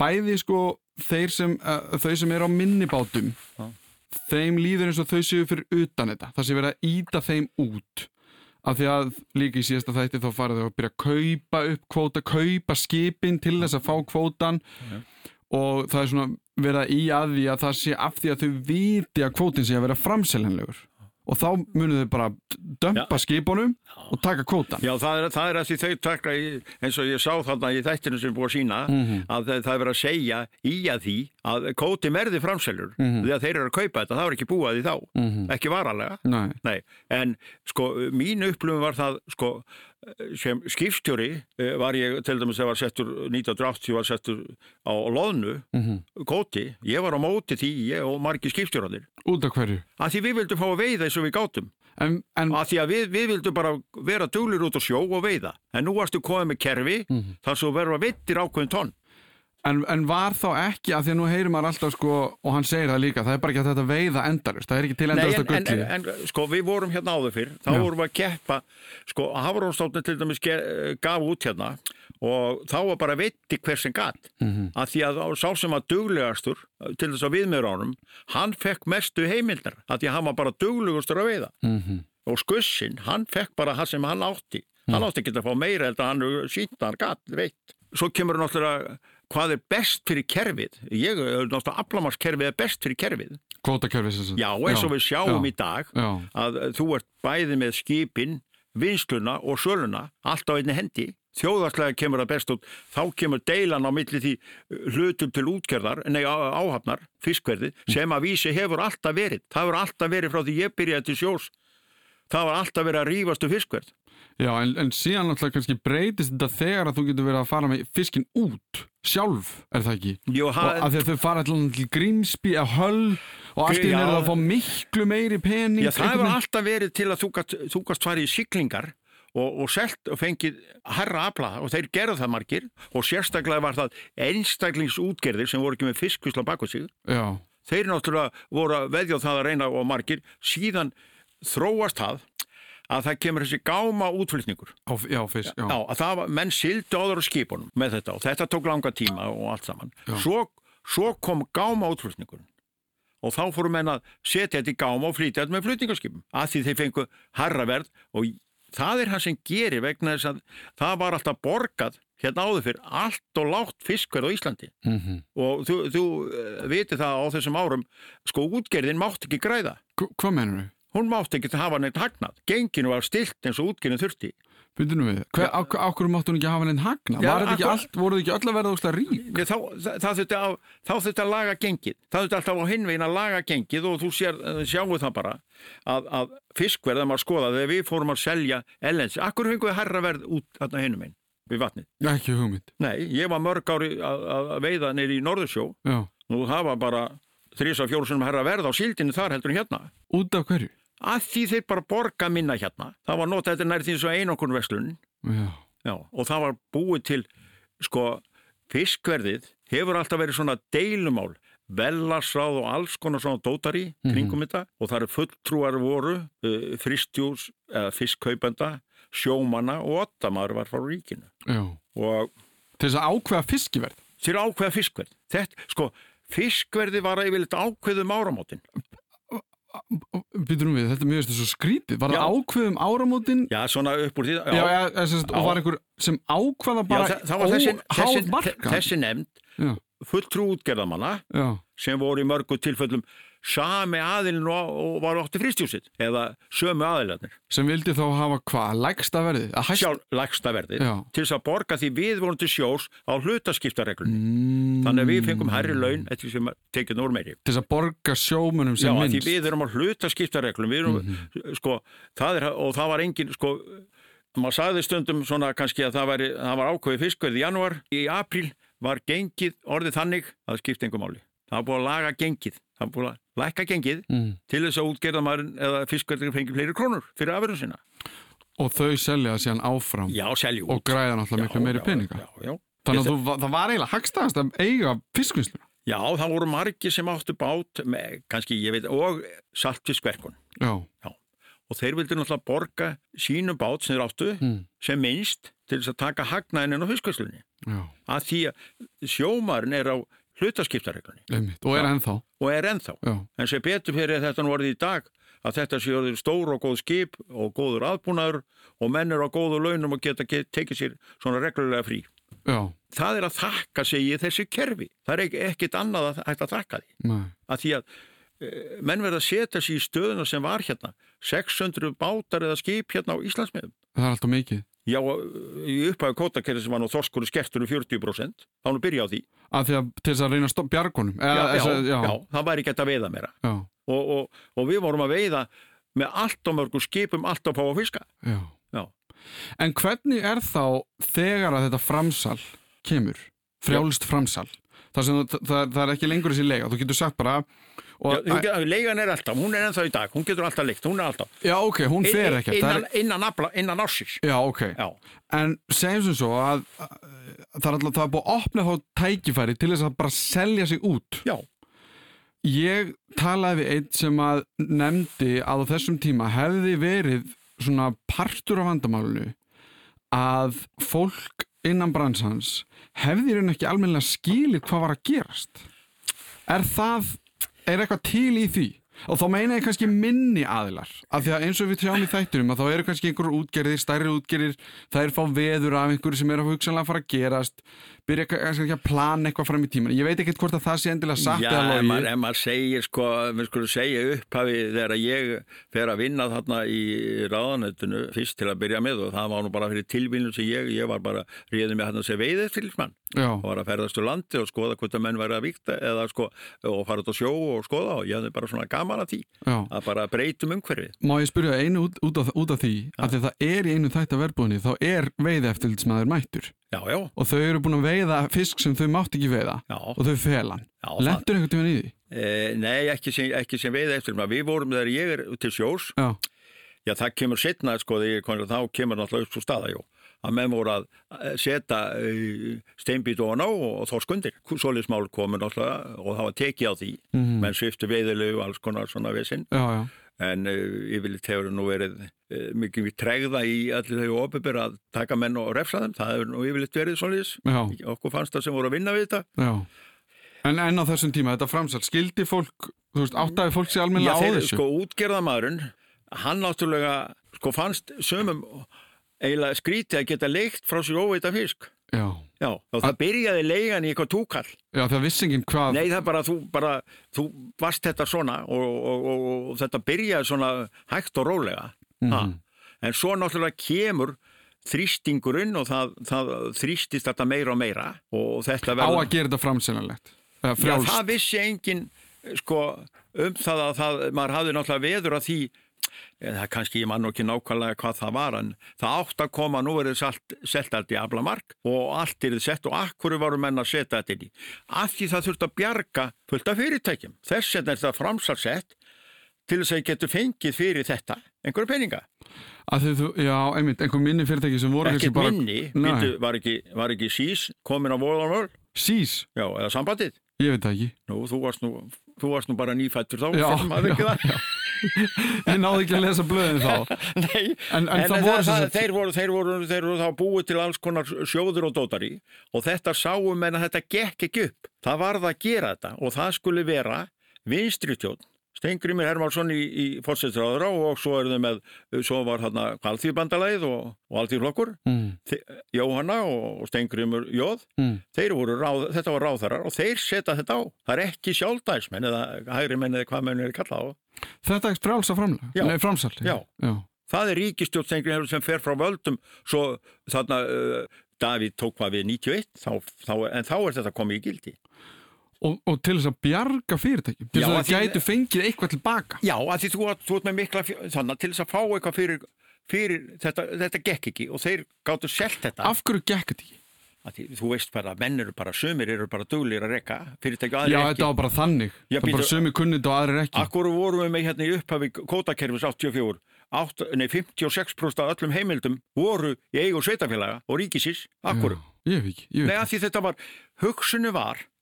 bæði sko þeir sem, uh, þau sem eru á minnibátum Já. þeim líður eins og þau séu fyrir utan þetta það sé verið að íta þeim út af því að líka í síðasta þætti þá fara þau að byrja að kaupa upp kvóta kaupa skipin til þess að fá kvótan og það er svona verið að í að því að það sé af því að þau viti að kvótin sé að vera framseljanlegur og þá munum þau bara dömpa skipunum og taka kvótan Já, það er, það er að því þau taka eins og ég sá þarna í þættinu sem búið að sína að það, það er verið að segja í að því að kóti merði framselur því að þeir eru að kaupa þetta, það var ekki búið að því þá. Ekki varalega Nei. Nei, en sko mín upplifum var það sko sem skipstjóri eh, var ég til dæmis þegar var settur 1980 var settur á loðnu kóti, ég var á móti því ég og margir skipstjóranir út af hverju? Að því við vildum fá að veiða eins og við gátum. En, en að því að við, við vildum bara vera duglir út á sjó og veiða. En nú varstu komið með kerfi þar svo verður að vittir ákveðin tonn En, en var þá ekki, af því að nú heyrir maður alltaf sko, og hann segir það líka, það er bara ekki að þetta veiða endalust, það er ekki til endalust en, að en, gulli. en, en sko við vorum hérna áður fyrr þá Já. vorum við að keppa sko Hafrónstofnun til dæmis gaf út hérna og þá var bara veitti hver sem gatt Mhm. að því að sá sem var duglegastur til þess að viðmjöður ánum hann fekk mestu heimildar að því að hann var bara duglegastur að veiða Mhm. og skussin, hann fekk bara það sem hann átti hann átti ekki að fá meira hvað er best fyrir kerfið? Ég, náttúrulega aflamaskerfið er best fyrir kerfið. Kvótakerfi sem sagt. já, eins og við sjáum já, í dag Já, að þú ert bæði með skipin vinsluna og söluna allt á einni hendi. Þjóðarslega kemur það best út. Þá kemur deilan á milli því hlutum til útgerðar, nei áhafnar fiskverði, sem að vísi hefur alltaf verið, það hefur alltaf verið frá því ég byrjaði til sjós. Það var alltaf verið að rífast um fiskverð já en, en síðan náttúrulega kannski breytist þetta þegar að þú getur verið að fara með fiskin út sjálf, er það ekki? Jú, Og ha- að því að þau fara allan til Grímsby að höll og allt í er það að fá miklu meiri pening. Já, það hefur alltaf verið til að þú gast farið í siglingar og, og selt og fengið herra afla og þeir gerðu það margir og sérstaklega var það einstaklingsútgerðir sem voru ekki með fiskvisla baku sig Já, þeir náttúrulega voru að veðja það að reyna og margir síðan þróast það að það kemur þessi gáma útflutningur. Á, já, fisk, já. Já, að það var, menn sildi áður á skipunum með þetta og þetta tók langa tíma og allt saman. Svo, svo kom gáma útflutningur og þá fóru menn að setja þetta í gáma og flytja þetta með flutningarskipum að því þeir fengu harraverð og það er hann sem gerir vegna þess að það var alltaf borgað hérna áður fyrir allt og lágt fiskverð á Íslandi. Mm og þú, þú uh, viti það á þessum árum sko útgerðin mátt ekki græða. Hvað mennur þau? Hún mátt ekki hafa neitt hagnað genginu var stilt eins og útgerðin þurfti Byrjum við, Hver, á, á hverju máttu hún ekki hafa neinn hagna? Já, Var þetta ekki akkur- allt, voru þið ekki öll að verða úrslag rík? Nei, þá, það, það þá að laga gengið það þurfti alltaf á hinvegin að laga gengið og þú sér, eh, sjáum það bara að, að fiskverðum að skoða þegar við fórum að selja ellens akkur fengum við herra verð út þarna hinum einn við vatnið Ekki hugmynd. nei, ég var mörg ári að, að veiða neyri í Norðursjó Já. og það var bara þrís að fjóru sem herra verð á síldinu þar heldur hérna Út af hverju? Að því þeir bara borga minna hérna. Það var notað þetta nær því svo einokun veslun Já. Já, og það var búið til sko fiskverðið hefur alltaf verið svona deilumál. Vellarsráð og alls konar svona dótari kringum þetta. Og það eru fulltrúar voru uh, fristjús eða fiskkaupenda sjómanna og ottamar var frá ríkinu. Og Til þess að ákveða fiskiverð. til ákveða fiskverð. Þetta, sko, fiskverði var yfirleitt ákveðum áramótin Byrjum við, þetta er mjög veist svo skrítið. Var það Já. ákveðum áramótin? já, svona upp úr því Já, já, sem, og var einhver sem ákveða bara það, það óháð markað? þessi nefnd fulltrú útgerðamanna sem voru í mörgu tilfellum sami aðilin og, og var átti fristjúsitt eða sömu aðilarnir. Sem vildi þá hafa hvað, lægsta verðið? Hæst... sjálf lægsta verðið. Já. til þess að borga því við vorum til sjós á hlutaskiptareglunni. Mm, þannig að við fengum herri laun eftir sem tekið núr meiri. Til þess að borga sjómunum Já, sem að því minnst. við erum á hlutaskiptareglum. Við erum, sko, það er og það var engin, sko maður sagði stundum svona kannski að það, væri, það var ákveði fiskverð í janúar. Í apríl var gengið orðið þannig að það skipti engum máli. Það var búið að laga gengið. Það var búið að lækka gengið Mm. til þess að útgerðamærin eða fiskverðir fengi fleiri krónur fyrir afverðum sína Og þau selja það síðan áfram Já, og græða náttúrulega miklu meiri peninga. Já, já, Þannig að þú, það var eiginlega hagstæðast að eiga fiskvinnsluna. já, það voru margir sem áttu bát með, kannski, ég veit, og saltfiskverkun Já, og þeir vildi náttúrulega borga sínu bát sem þeir áttu Mm. sem minnst til þess að taka hagnaðin á fiskvæslunni já, að því að sjómarinn er á hlutaskiptareglunni. Og er ennþá. og er ennþá. Já, en sem betur fyrir þetta nú orðið í dag að þetta sé orðið stór og góð skip og góður aðbúnaður og menn eru á góðu launum og geta get, tekið sér svona reglulega frí. Já, það er að þakka sig í þessi kerfi. Það er ekki, ekkit annað að að þakka því. Nei. að því að eh, menn verða að setja sér í stöðuna sem var hérna. 600 bátar eða skip hérna á Íslandsmiðum. Það er alltaf mikið. Já, í upphæðu kótakerri sem var nú þorskur skertur um 40% þá nú byrja á því Af því að til þess að reyna að stoppa bjargunum. já, já, að- já, það væri hægt að veiða meira já, og, og, og við vorum að veiða með allt á mörgum skipum allt á fá að fiska já. Já. En hvernig er þá þegar að þetta framsal kemur? Frjálst framsal. Það, sem, það, það, það er ekki lengur þessi lega. Þú getur sagt bara... Og, Leigan er alltaf, hún er ennþá í dag hún getur alltaf leikt, hún er alltaf já, ok, hún fer ekkert. Innan, innan, afla, innan ársins Já, ok. Já, En segjum sem svo að, að það er alltaf það er búið að opna þá tækifæri til þess að bara selja sig út. já, Ég talaði við einn sem að nefndi að á þessum tíma hefði verið svona partur af vandamálinu að fólk innan bransans hefði raun ekki almennilega skilið hvað var að gerast. Er það, er eitthvað til í því? Og þá meina ég kannski minni aðilar. Af því að eins og við sjáum í þættunum að þá eru kannski einhverjur útgerðir, stærri útgerðir það er fá veður af einhverju sem er að hugsanlega fara að gerast byrja kannski að plana eitthvað fram í tíman ég veit ekkert hvort að það sé endilega satt já ef maður, ef maður segir sko, við skulum segja upphafi þegar ég fer að vinna þarna í ráðanötunu fyrst til að byrja með og það var nú bara fyrir tilvílun sem ég, ég var bara ríðið með hann að segja veiðið til mann Já, og var að ferðast úr landi og skoða hvort að menn væri að vikta eða sko, og fara út á sjó og skoða og ég hafði bara svona gaman að því. Já. að bara breytum umhverfið. Má ég spyrja einu út, út, af, út af því? Að því að það er í einu þætt af verbúðinni þá er veiði eftirlitsmaður mættur. Já, já, og þau eru búin að veiða fisk sem þau mátt ekki veiða. Já, og þau felan. Lendur einhvern tíman í því? e, nei, ekki sem, ekki sem veið eftir við vorum þegar ég er til sjós. Já, Já, það kemur setna, sko, þegar þá kemur náttúrulega upp svo staða, jú. Að menn voru að eh, setja uh, steinbít og, og þá skundir. Svoleiðismál komur náttúrulega og það var tekið á því. Mhm. Menn sviftu veiðilegu og alls konar svona já, já. En uh, yfirleitt hefur nú verið mikið við tregða í allir þau opibir að taka menn og refsa þeim. Það hefur nú yfirleitt verið svoleiðis. Já, Okkur fannst það sem voru að vinna við þetta. já. En enn á þessum tíma, þetta framsal, skildi fólk, þú veist, áttaði fólk sér almennilega á þeir, þessu? sko, útgerðamaðurinn, hann náttúrulega, sko, fannst sömum eiginlega skrítið að geta leikt frá sér óveita fisk. Já, Já, og það byrjaði leigan í eitthvað túkall. já, það vissi enginn hvað... Nei, það bara, þú, bara, þú varst þetta svona og, og, og, og þetta byrjaði svona hægt og rólega. ha. Mhm. En svo náttúrulega kemur þrýstingurinn og það, það þrýstist þetta meira og meira og þetta Á verður... að gera þetta framsennalegt. Já, það vissi enginn sko, um það að það, maður hafði náttúrulega veður að því það kannski ég mann ekki nákvæmlega hvað það var en það átt að koma, nú verið selt, selt allt í aflamark og allt er þið sett og akkur varu menn að setja þetta inn í? Af því það þurft að bjarga fullt af fyrirtækjum. Þess vegna er það framsalsett til þess að ég getur fengið fyrir þetta einhverju peninga, Að þú, já, einmitt, einhver minni fyrirtæki sem voru ekkert bara... minni. Býtu, var, ekki, var ekki sís komin á voðanvöld, Sís, já, eða sambandið? Ég veit það ekki. nú, þú varst nú, þú varst nú bara nýfættur þá, Já, [laughs] já, það Ég náði ekki að lesa blöðin þá. [laughs] Nei, En, en, en, það voru það, sagt... þeir, voru, þeir, voru, þeir voru þá búið til alls konar sjóður og dótari og þetta sáum en að þetta gekk ekki upp. Það varð að gera þetta og það skulle vera vinstritjón. Stengrimir Hermansson í, í fórsettraðra og svo er þau með, svo var hérna Alþýðbandalæð og, og Alþýðflokkur, Mm, Jóhanna og Stengrimur Jóð, mm. þeir voru ráð, þetta var ráðherrar og þeir setja þetta á. Það er ekki sjálfdæsmenn eða hægri menn eða hvað menn er kallað á. Þetta er frjálsa framlega? Já. Nei, framsal. Já. já. Það er ríkistjórnstengrin sem fer frá völdum svo þarna uh, Davíð tók hvað við 91 þá, þá, en þá er þetta komið í gildi. Og, og til þess að bjarga fyrirtækjum til þess að að það gætu fengið eitthvað tilbaka Já, að því þú, þú ert með mikla þannig til þess að fá eitthvað fyrir, fyrir þetta, þetta gekk ekki og þeir gáttu selt þetta. af hverju gekk þetta ekki? Því, þú veist bara menn eru bara sömur eru bara duglir að rekka fyrirtæki og Já, aðrir þetta ekki. var bara þannig Já, það var bara býtu- sömu kunnit og aðrir ekki Akkur vorum við með hérna í upphafi kótakerfis 84 átt, nei, 56% af öllum heimildum voru í eigu sveitafélaga og ríkisins. Akkur. Já, Ég ekki, ég Nei,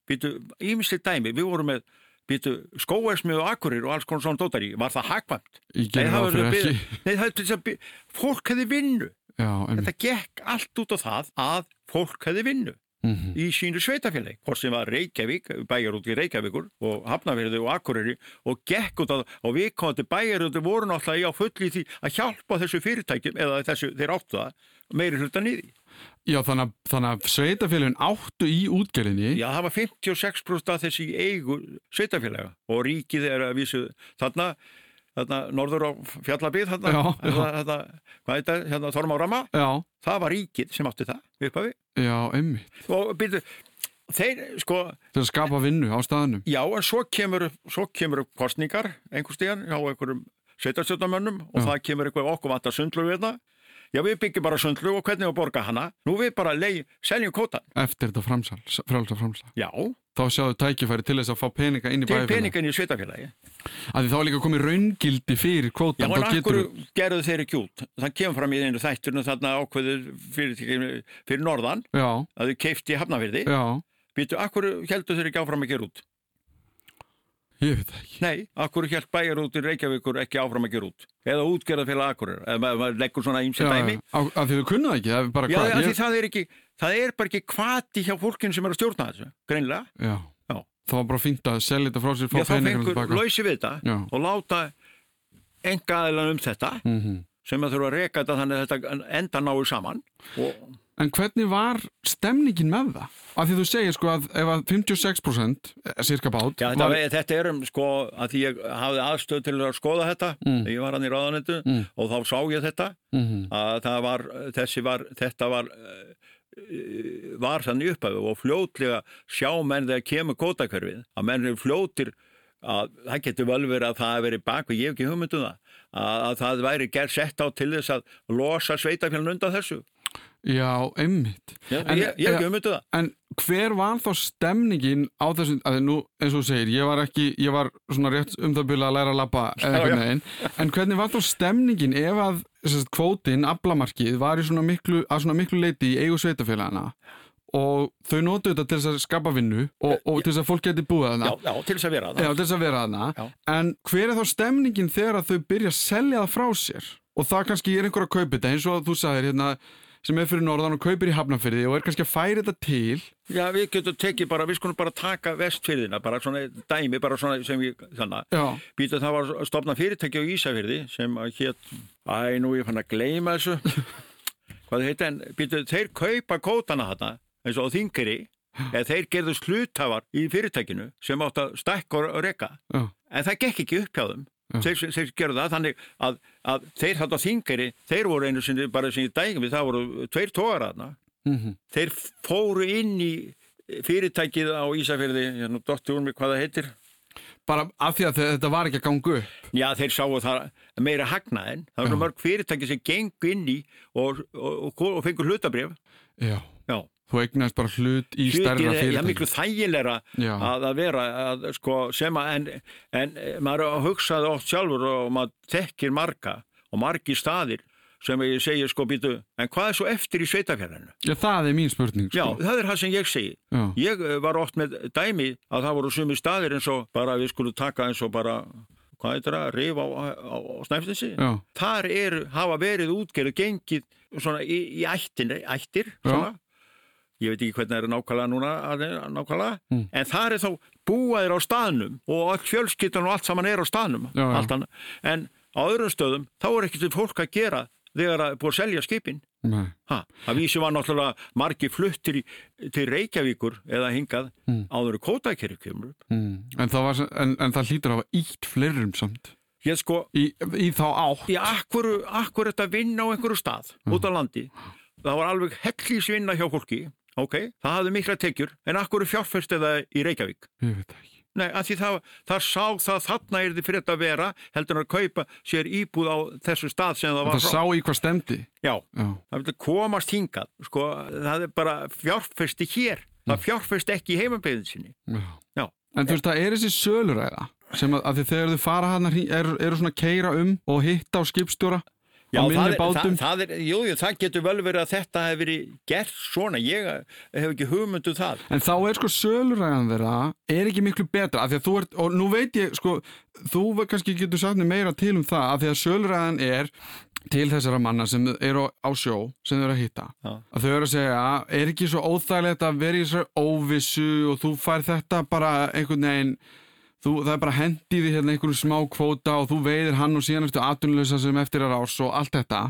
býtu, ímisli dæmi, við vorum með, býtu, skóesmið og akkurir og alls konar svona dótari, var það hagkvæmt? ekki Ég gerði það fyrir ekki Nei, það er til þess að by- fólk hefði vinnu. Já, Þetta gekk allt út á það að fólk hefði vinnu Mhm. í sínu sveitafélagi, hvort sem var Reykjavík, bæjar út í Reykjavíkur og Hafnafjörði og Akureyri og gekk út á það og við til bæjarúti voru náttúrulega í á fulli því að hjálpa þessu fyrirtækjum eða þessu, þeir áttu það meiri hluta niður. Já, þannig að, þannig að sveitafélagin áttu í útgerðinni. Já, það var 56% af þessi eigu sveitafélaga og ríkið er að vísu þarna, þarna norður á fjallabíð þarna, Já, þarna, þarna hvað er þetta, hérna Þormárama Já, það var ríkið sem átti það uppafi já, emmi. og byrju, þeir sko að skapa vinnu á staðnum. já, en svo kemur, svo kemur kostningar einhver stíðan hjá einhverjum sveitarstjórnarmönnum og Já. það kemur eitthvað okkur vantar sundlu við þetta já, við byggjum bara sundlu og hvernig við borga hana nú við bara leið, seljum kótan Eftir þetta framsal, frálsa framsal. já, Þá sjáðu tækifæri til þess að fá peninga inn í til bæfélag. peningin í sveitafélagi Að því þá líka komið raungildi fyrir Já, kvótan. en akkur geturðu- gerðu þeir ekki út? Það kemur fram í einu þætturinn þarna ákveður fyrir, fyrir norðan Já, að þau keifti hafnafyrði. já, Býtu, akkur heldur þeir ekki áfram að gera út? Ég veit ekki. Nei, akkur held bæjar út í Reykjavíkur ekki áfram að gera út? Eða útgerða félag akkur, eða maður maður leggur svona ímsi Já, dæmi. að því þú kunnu það ekki, það er bara Já, hvað. af því það er ekki, það er bara ekki kvati hjá fólkinu sem er að stjórna þessu, greinlega. já. Já. Það var bara fínt að selja þetta frá sér, fá Já, þá fengur lausi við þetta Já. og láta enga aðeinan um þetta Mm sem að þurfa að reka þetta þannig að þetta enda náu saman og En hvernig var stemningin með það? Af því þú segir sko að ef að 56% er cirka bát Já, þetta, var, þetta er um sko að því ég hafði aðstöð til að skoða þetta Mm. ég var hann í ráðanettu Mm. og þá sá ég þetta mm að það var, þessi var, þetta var uh, var þannig upphæfu og fljótlega sjá menn þegar kemur kótakverfið að menn eru fljótir að það getur vel verið að það hefur verið bak og ég hef ekki hugmyndum það að, að það væri gerð sett á til þess að losa sveitafjörn undan þessu Já, einmitt ég, En- ég, hef ekki hugmyndum það En hver var þá stemningin á þessum, að nú, eins og segir, ég var ekki, ég var svona rétt um það byrja að læra að labba eða Já, einhvern já. veginn, en hvernig var þá stemningin ef að sérst, kvótin, aflamarkið, var í svona miklu, að svona miklu leiti í eigu sveitafélagana og þau notu þetta til að skapa vinnu og, og til að fólk geti búið þarna. já, já, til þess að vera Já, það til þess að vera þarna. Já. En hver er þá stemningin þegar að þau byrja að selja það frá sér? Og það kannski er einhver að kaupa þetta, eins og þú sagðir hérna, sem er fyrir norðan og kaupir í hafnafyrði og er kannski að færa þetta til. Já, við getum tekið bara, við skulum bara taka vestfyrðina, bara svona dæmi, bara svona sem ég, þannig Já, Býta það var stopnað fyrirtæki á Ísafyrði sem að hétt, æ, nú ég fann að gleyma þessu, [laughs] hvað heit en, býta þeir kaupa kótana þarna, eins og þingri, eða þeir gerðu sluthafar í fyrirtækinu sem átt að stækka og reka, já, en það gekk ekki upp hjá þeim. Já. Þeir, þeir gerðu það þannig að, að þeir þarna á þingri, þeir voru einu sinni bara sem ég dægum við, það voru tveir tógar þarna mhm, þeir fóru inn í fyrirtækið á Ísafjörði, dotti úr mig hvað það heitir. bara af því að þe- þetta var ekki að ganga upp. Já, þeir sáu það meira hagnaðin. Það var svo mörg fyrirtæki sem gengu inn í og, og, og, og fengur hlutabrif. Já, Já, þú eignast bara hlut í Hlutir stærra er- Já, fyrirtæki. miklu þægilegra Já. að, að vera að, sko, sem að, en, en maður hugsaði oft sjálfur og maður þekkir marga og margi staðir sem ég segi sko býtu, en hvað er svo eftir í sveitafjörðinu? Já, það er mín spurning, Já, sko. það er það sem ég segi. Já, Ég eh, var oft með dæmi að það voru sumi staðir eins og bara við skulum taka eins og bara, hvað heitir það, rif á, á, á snæftinsi. já, Þar er, hafa verið útgerðu gengið svona í, í ættin, ættir, Já. svona. Ég veit ekki hvernig það er nákvæmlega núna, að- nákvæmlega, Mm. en það er þá búaðir á staðnum og all fjölskyttan og allt saman er á staðnum. Já, já. En á öðrum stöðum, þá er ekki til fólk að gera þegar að búið að selja skipin. Ha, það vísi var náttúrulega margi fluttir í, til Reykjavíkur eða hingað Mm. áður kótakerri kemur mm. en, það var, en, en það hlýtur að hafa ítt fleirum samt. Ég sko, Í, í þá átt. í akkur, akkur þetta vinna á einhverju stað út á landi, það var alveg hellísvinna hjá fólki, ok, það hafði mikla tekjur, en akkur fjárfæst eða í Reykjavík. Ég veit það ekki. Nei, að því það, það sá það þarna er þið fyrir þetta að vera, heldur en að kaupa sér íbúð á þessu stað sem það var Það sá í hvað stemdi. Já, Já, það vilja komast hingað, sko, það er bara fjárfæsti hér, það fjárfæst ekki í heimabeyðin sinni. já. Já. En þú veist, það er þessi söluræða sem að, að þegar þau fara hann eru, eru svona að keira um og hitta á skipstjóra Já, það það, það er, jú, það getur vel verið að þetta hefur verið gert svona, ég hef ekki hugmyndu það. En þá er sko söluræðan þeirra er ekki miklu betra af því að þú ert, og nú veit ég sko, þú kannski getur sagt meira til um það af því að söluræðan er til þessara manna sem eru á, á sjó sem þau eru að hitta Já. að þau eru að segja, er ekki svo óþægilegt að vera í þessari óvissu og þú fær þetta bara einhvern veginn þú, það er bara hendið í hérna einhverjum smá kvóta og þú veiðir hann og síðan eftir atvinnulösa sem eftir er ás og allt þetta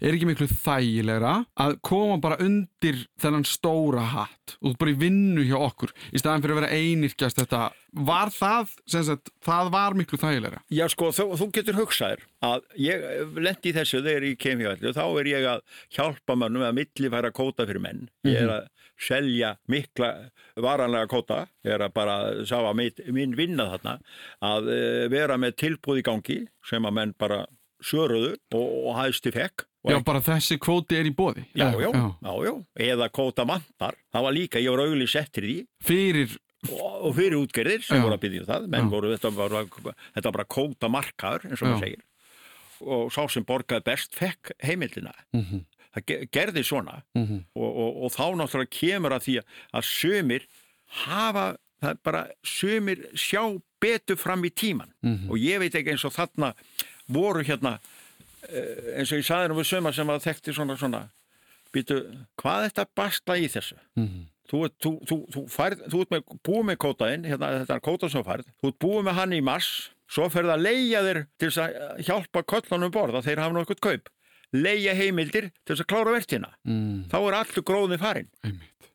er ekki miklu þægilegra að koma bara undir þennan stóra hatt. Og bara í vinnu hjá okkur í staðan fyrir að vera einirkjast þetta. Var það, sem sagt, það var miklu þægilegra? Já, sko, þú, þú getur hugsaðir að ég lendi í þessu þegar ég kem hjá allir, þá er ég að hjálpa mönnum að millifæra kóta fyrir menn. Ég er að selja mikla varanlega kóta, ég er að bara sá að mitt, minn vinna þarna, að eh, vera með tilbúð í gangi sem að menn bara söruðu og, og hæðstu fekk. Já, bara þessi kvóti er í bóði Já, já, já, já, eða kóta vantar, það var líka, ég var auðvitað settir því Fyrir, og fyrir útgerðir sem Já. voru að byggja það menn Já. voru, þetta var, þetta var bara kóta markaður eins og Já. maður segir og sá sem borgaði best fekk heimildina Mhm. það ge- gerði svona Mhm. og, og, og þá náttúrulega kemur að því að sömur hafa það er bara sömur sjá betur fram í tíman Mhm. og ég veit ekki eins og þarna voru hérna eh, eins og ég saði nú við sömar sem að þekkti svona svona býtu, hvað er þetta bastla í þessu Mhm. þú, ert- þú, þú, þú, færð, þú ert með, búið með kótaðinn, hérna, þetta er kóta sem þú færð, þú ert búið með hann í mars, svo ferð að leia þér til að hjálpa köllunum borð að þeir hafa nokkuð kaup. Leia heimildir til að klára vertina. Mm, Þá er allur gróðin farin.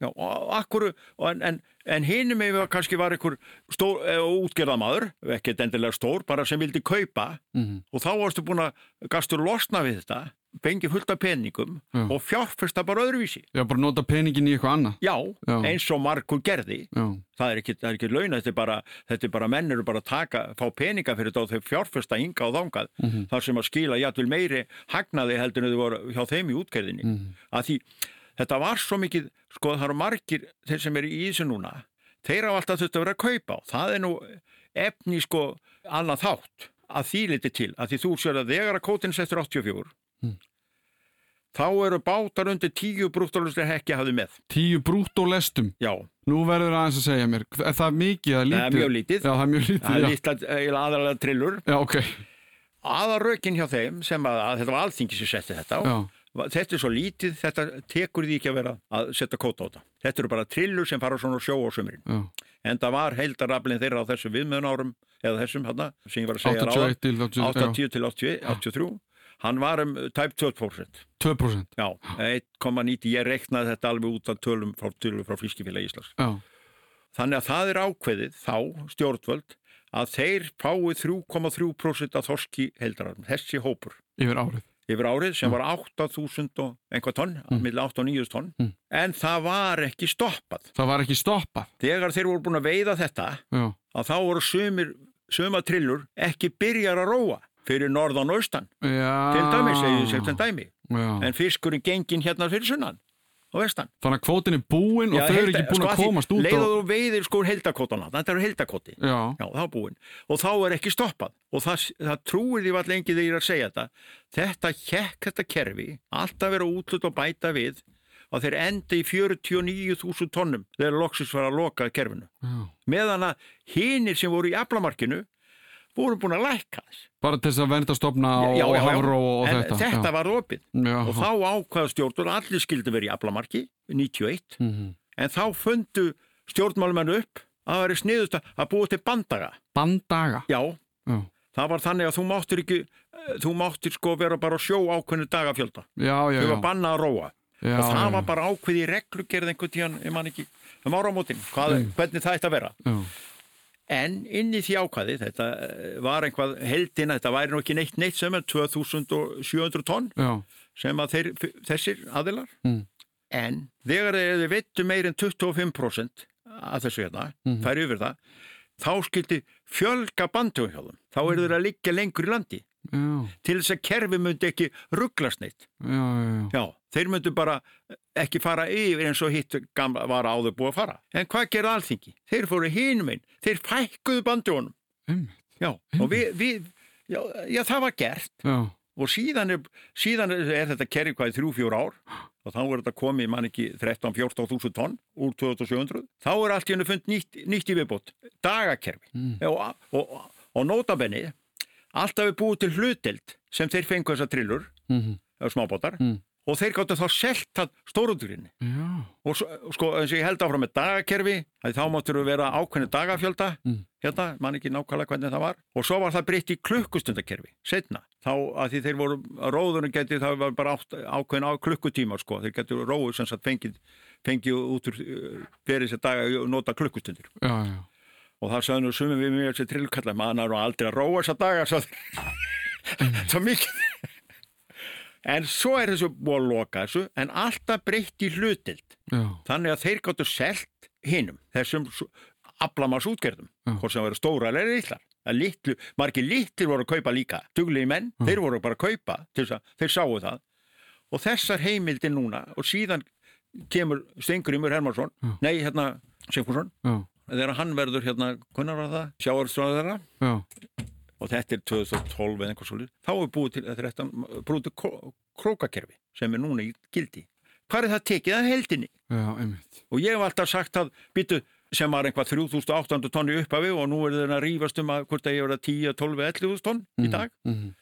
Já, og akkur, og en, en, en hinum ef kannski var einhver stór, eh, útgerðamaður, ekkert endilega stór, bara sem vildi kaupa Mhm. og þá varstu búin að gastur losna við þetta, bengi fullt af peningum Já. og fjárfesta bara öðruvísi. Já, bara nota peningin í eitthvað annað Já, Já. eins og margur gerði Já, það er ekki, ekki launa, þetta er bara, þetta er bara menn eru bara að taka, fá peninga fyrir þetta og þau fjárfesta hinga og þangað Mhm. þar sem að skila jættul meiri hagnaði heldur en þau voru hjá þeim í útgerðinni Mhm. að því þetta var svo mikið sko það eru margir þeir sem eru í þessu núna þeir hafa alltaf að vera að kaupa og það er nú efni sko annað þátt að því liti til að því þú sér að þegar að kótinn settur 84 Mm. þá eru bátar undir 10 brúttalustir hekki hafði með. Tíu brútt og lestum já, Nú verður aðeins að segja mér, er það mikið að það lítið? er mjög lítið. Já, það er mjög lítið, það er lítið aðalega trillur. Já, ok, aðarrökin hjá þeim sem að, að þetta var alþingi sem setti þetta á já, þetta er svo lítið, þetta tekur því ekki að vera að setja kóta á þetta. Þetta eru bara trillur sem fara svona sjó á sömurinn já. en það var heildaraflin þeirra á þessu viðmjöðun árum eða þessum hérna, sem ég var að segja 81 til 80, 80 til 80, 83 hann var um tæp 12% 2%. já, 1,90 ég reknaði þetta alveg út af tölum frá, frá Frískifélag Íslands. Já, þannig að það er ákveðið þá stjórnvöld að þeir fái 3,3% af þorski heildarafn, þessi hópur. Yfir árið. Yfir árið sem var 8.000 og einhvað tonn, mm. milli 8 og 9 tonn Mm. en það var ekki stoppað Það var ekki stoppað. þegar þeir voru búin að veiða þetta Já, að þá voru sumir, suma trillur ekki byrjar að róa fyrir norðan og austan, til dæmi segið sér sem dæmi, Já. en fiskurinn gengin hérna fyrir sunnan og vestan Þannig að kvótin er búin og þau eru ekki búin sko, að að komast út leiða og... þú veiðir sko heldakotana, þetta eru heldakoti Já, Já, er búinn. Og þá er ekki stoppað. Og það, það trúir því allir engi þegar ég er að segja þetta. Þetta hjekk, þetta kerfi, alltaf vera útlut og bæta við að þeir enda í 49.000 tonnum þegar loksis var að loka kerfinu. já. Meðan að hinir sem voru í aflamarkinu voru búin að lækka þess. Bara til þess að vernda stopna og, og hafró og en þetta. þetta já. var opið. Já, Og þá ákvaða stjórnur að allir skildi verið í aflamarki, 91, Mhm. en þá fundu stjórnmálumennu upp að það væri sniðust að búa til bandaga. Bandaga. Já, Já, Það var þannig að þú máttir ekki, þú máttir sko vera bara á sjó ákveðnu dagafjölda. já, já. Þau var bannað að róa. og það var bara ákveð í reglugerð einhvern tíðan, ég man ekki, um áramótin, hvað, hvernig það ætti að vera. En inn í því ákvæði, þetta eh, var einhvað heldina, þetta væri nú ekki neitt neitt sem er 2700 tonn já. sem að þeir, þessir aðilar. Mm. En þegar þeir veittu meir en 25% að þessu hérna, Mhm. færi yfir það, þá skildi fjölga þeim. Þá eru þeir að liggja lengur í landi Já, til þess að kerfi myndi ekki rugglast neitt. já, já, já. Já, þeir myndu bara ekki fara yfir eins og hitt gamla var áður búið að fara. En hvað gerði alþingi? Þeir fóru hinum einn, þeir fækkuðu bandjónum. Einmitt. Já, og við, við já, já, það var gert. Já, Og síðan er, síðan er þetta kerfi hvað í þrjú, fjór ár og þá er þetta komið, mann ekki, 13-14 þúsund tonn úr 2700. Þá er allt í hennu fund nýtt, nýtt í viðbót, dagakerfi. Mm. Og, og, og notabenni, alltaf er búið til hlutild sem þeir fengu þessar trillur, mhm. eða smábótar, Mm. Og þeir gáttu þá selt það stórundurinn. já. Og sko, eins og ég held áfram með dagakerfi, að þá máttur við vera ákveðni dagafjölda, Mm. hérna, mann ekki nákvæmlega hvernig það var, og svo var það breytt í klukkustundakerfi, setna. þá að því þeir voru, róðunum geti það var bara ákveðin á klukkutíma sko, þeir getur róðu sem sagt fengið, fengið út úr uh, fyrir þessi daga og nota klukkustundir já, já. og það sagði nú sumum við mjög þessi trillkalla maður er aldrei að róa þessa daga svo, [laughs] svo mikið en svo er þessu búið að loka þessu en alltaf breytt í hlutild já. þannig að þeir gáttu selt hinum þessum aflamars útgerðum Já. hvort sem verið stóra eller litlar litlu, margir litlir voru að kaupa líka duglegi menn, þeir voru bara að kaupa að þeir sáu það og þessar heimildir núna og síðan kemur Stengrimur Hermansson Já. nei, hérna, Sigfússon já, þegar hann verður hérna, hvernig var það? Já. Og þetta er 2012 eða einhver svolítið þá er búið til, þetta kró- krókakerfi sem er núna í gildi hvað er það tekið að heldinni? já, einmitt. og ég hef alltaf sagt að byttu sem var einhvað 3800 tonni upphafi og nú er þeirna að rífast um að hvort að ég verða 10, 12, 11 tonn í dag Mhm.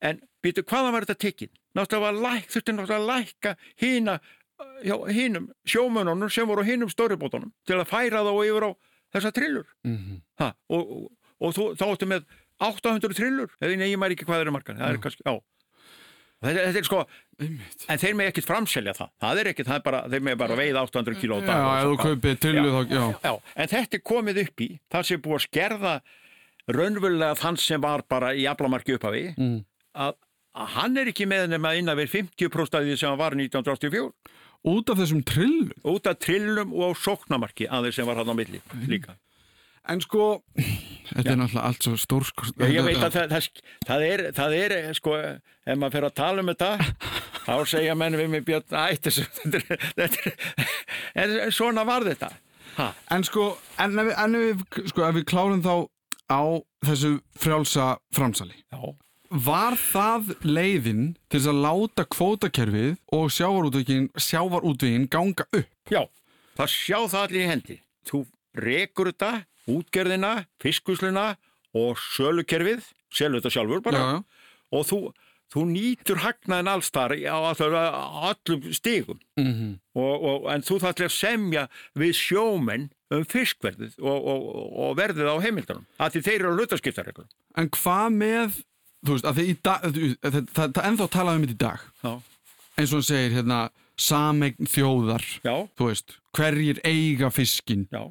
en byttu hvaðan var þetta tekið? náttúrulega var læk, þurfti náttúrulega að lækka hína hínum sjómönunum sem voru hínum stóribótunum til að færa þá yfir á þessa trillur Mhm. ha, og, og, og þú, þá áttu með 800 trillur nei, ég mæri ekki hvað þeir eru margar það er kannski, já Þetta, þetta er sko, Einmitt. en þeir með ekkert framselja það það er ekkert, það er bara, þeir með bara veið 800 kíló á dag Já, ef þú kaupir trillu þá, já. já, en þetta er komið upp í það sem er búið að skerða raunverulega þann sem var bara í aflamarki upphafi Mm. að, að hann er ekki með nema innan við 50% af því sem hann var 1984 Út af þessum trillu. út af trillum og sóknamarki aðeins sem var hann á milli líka En sko, þetta er náttúrulega allt svo stór, sko. Já, ég veit að það, það, það, er, það er, sko, ef maður fer að tala um þetta, þá segja menn við mig Björn, ætti þessu, þetta þetta en svona var þetta. Ha, En sko, en ef, en ef við, sko, ef við klárum þá á þessu frjálsa framsali. já, Var það leiðin til þess að láta kvótakerfið og sjávarútvegin, sjávarútvegin ganga upp? já, það sjá það allir í hendi. Þú rekur þetta, útgerðina, fiskusluna og sölukerfið, selur þetta sjálfur bara, Já, já. og þú, þú nýtur hagnaðin alls þar á, öllum stigum. Mm og, og, en þú þarf að semja við sjómenn um fiskverðið og, og, og verðið á heimildunum að því þeir eru að hlutaskiptarreglum En hvað með, þú veist, að það, það ennþá talaðum þetta í dag, já, eins og hann segir hérna, samegn þjóðar, já, þú veist, hverjir eiga fiskin. já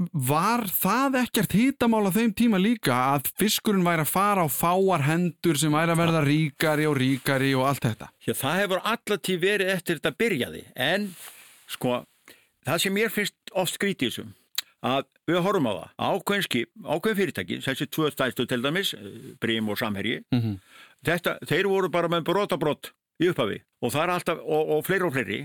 Var það ekkert hitamál á þeim tíma líka að fiskurinn væri að fara á fáar hendur sem væri að verða ríkari og ríkari og allt þetta? Hér, það hefur allatíð verið eftir þetta byrjaði en sko það sem mér finnst oft skrítið þessum að við horfum á það ákveðin skip, ákveðin fyrirtæki þessi tvö stæðstu til dæmis, eh, Brim og Samherji Mhm. þetta, þeir voru bara með brotabrott í upphafi og það er alltaf, og, og fleiri og fleiri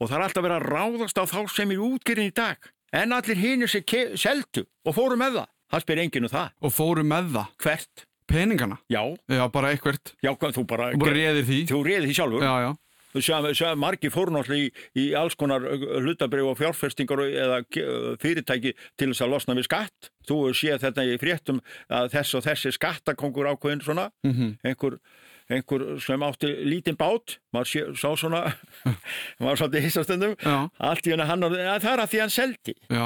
og það er alltaf verið að ráðast á þá sem eru útgerinn í dag en allir hinir sem seldu og fóru með það. Það spyr enginn um það, Og fóru með það, hvert? Peningana? já, Já, bara eitthvert, já, þú bara og bara réðir því. þú réði því sjálfur? Já, já. sem, sem margir fóru náttúrulega í, í alls konar hlutabrif og fjárfestingar eða fyrirtæki til þess að losna við skatt. Þú séð þetta í fréttum að þess og þessi skattakongur ákveðin svona. Mm einhver, einhver sem átti lítinn bát maður sá svona [laughs] maður svolítið hissastundum Já, allt í henni hann að það er að því hann seldi já,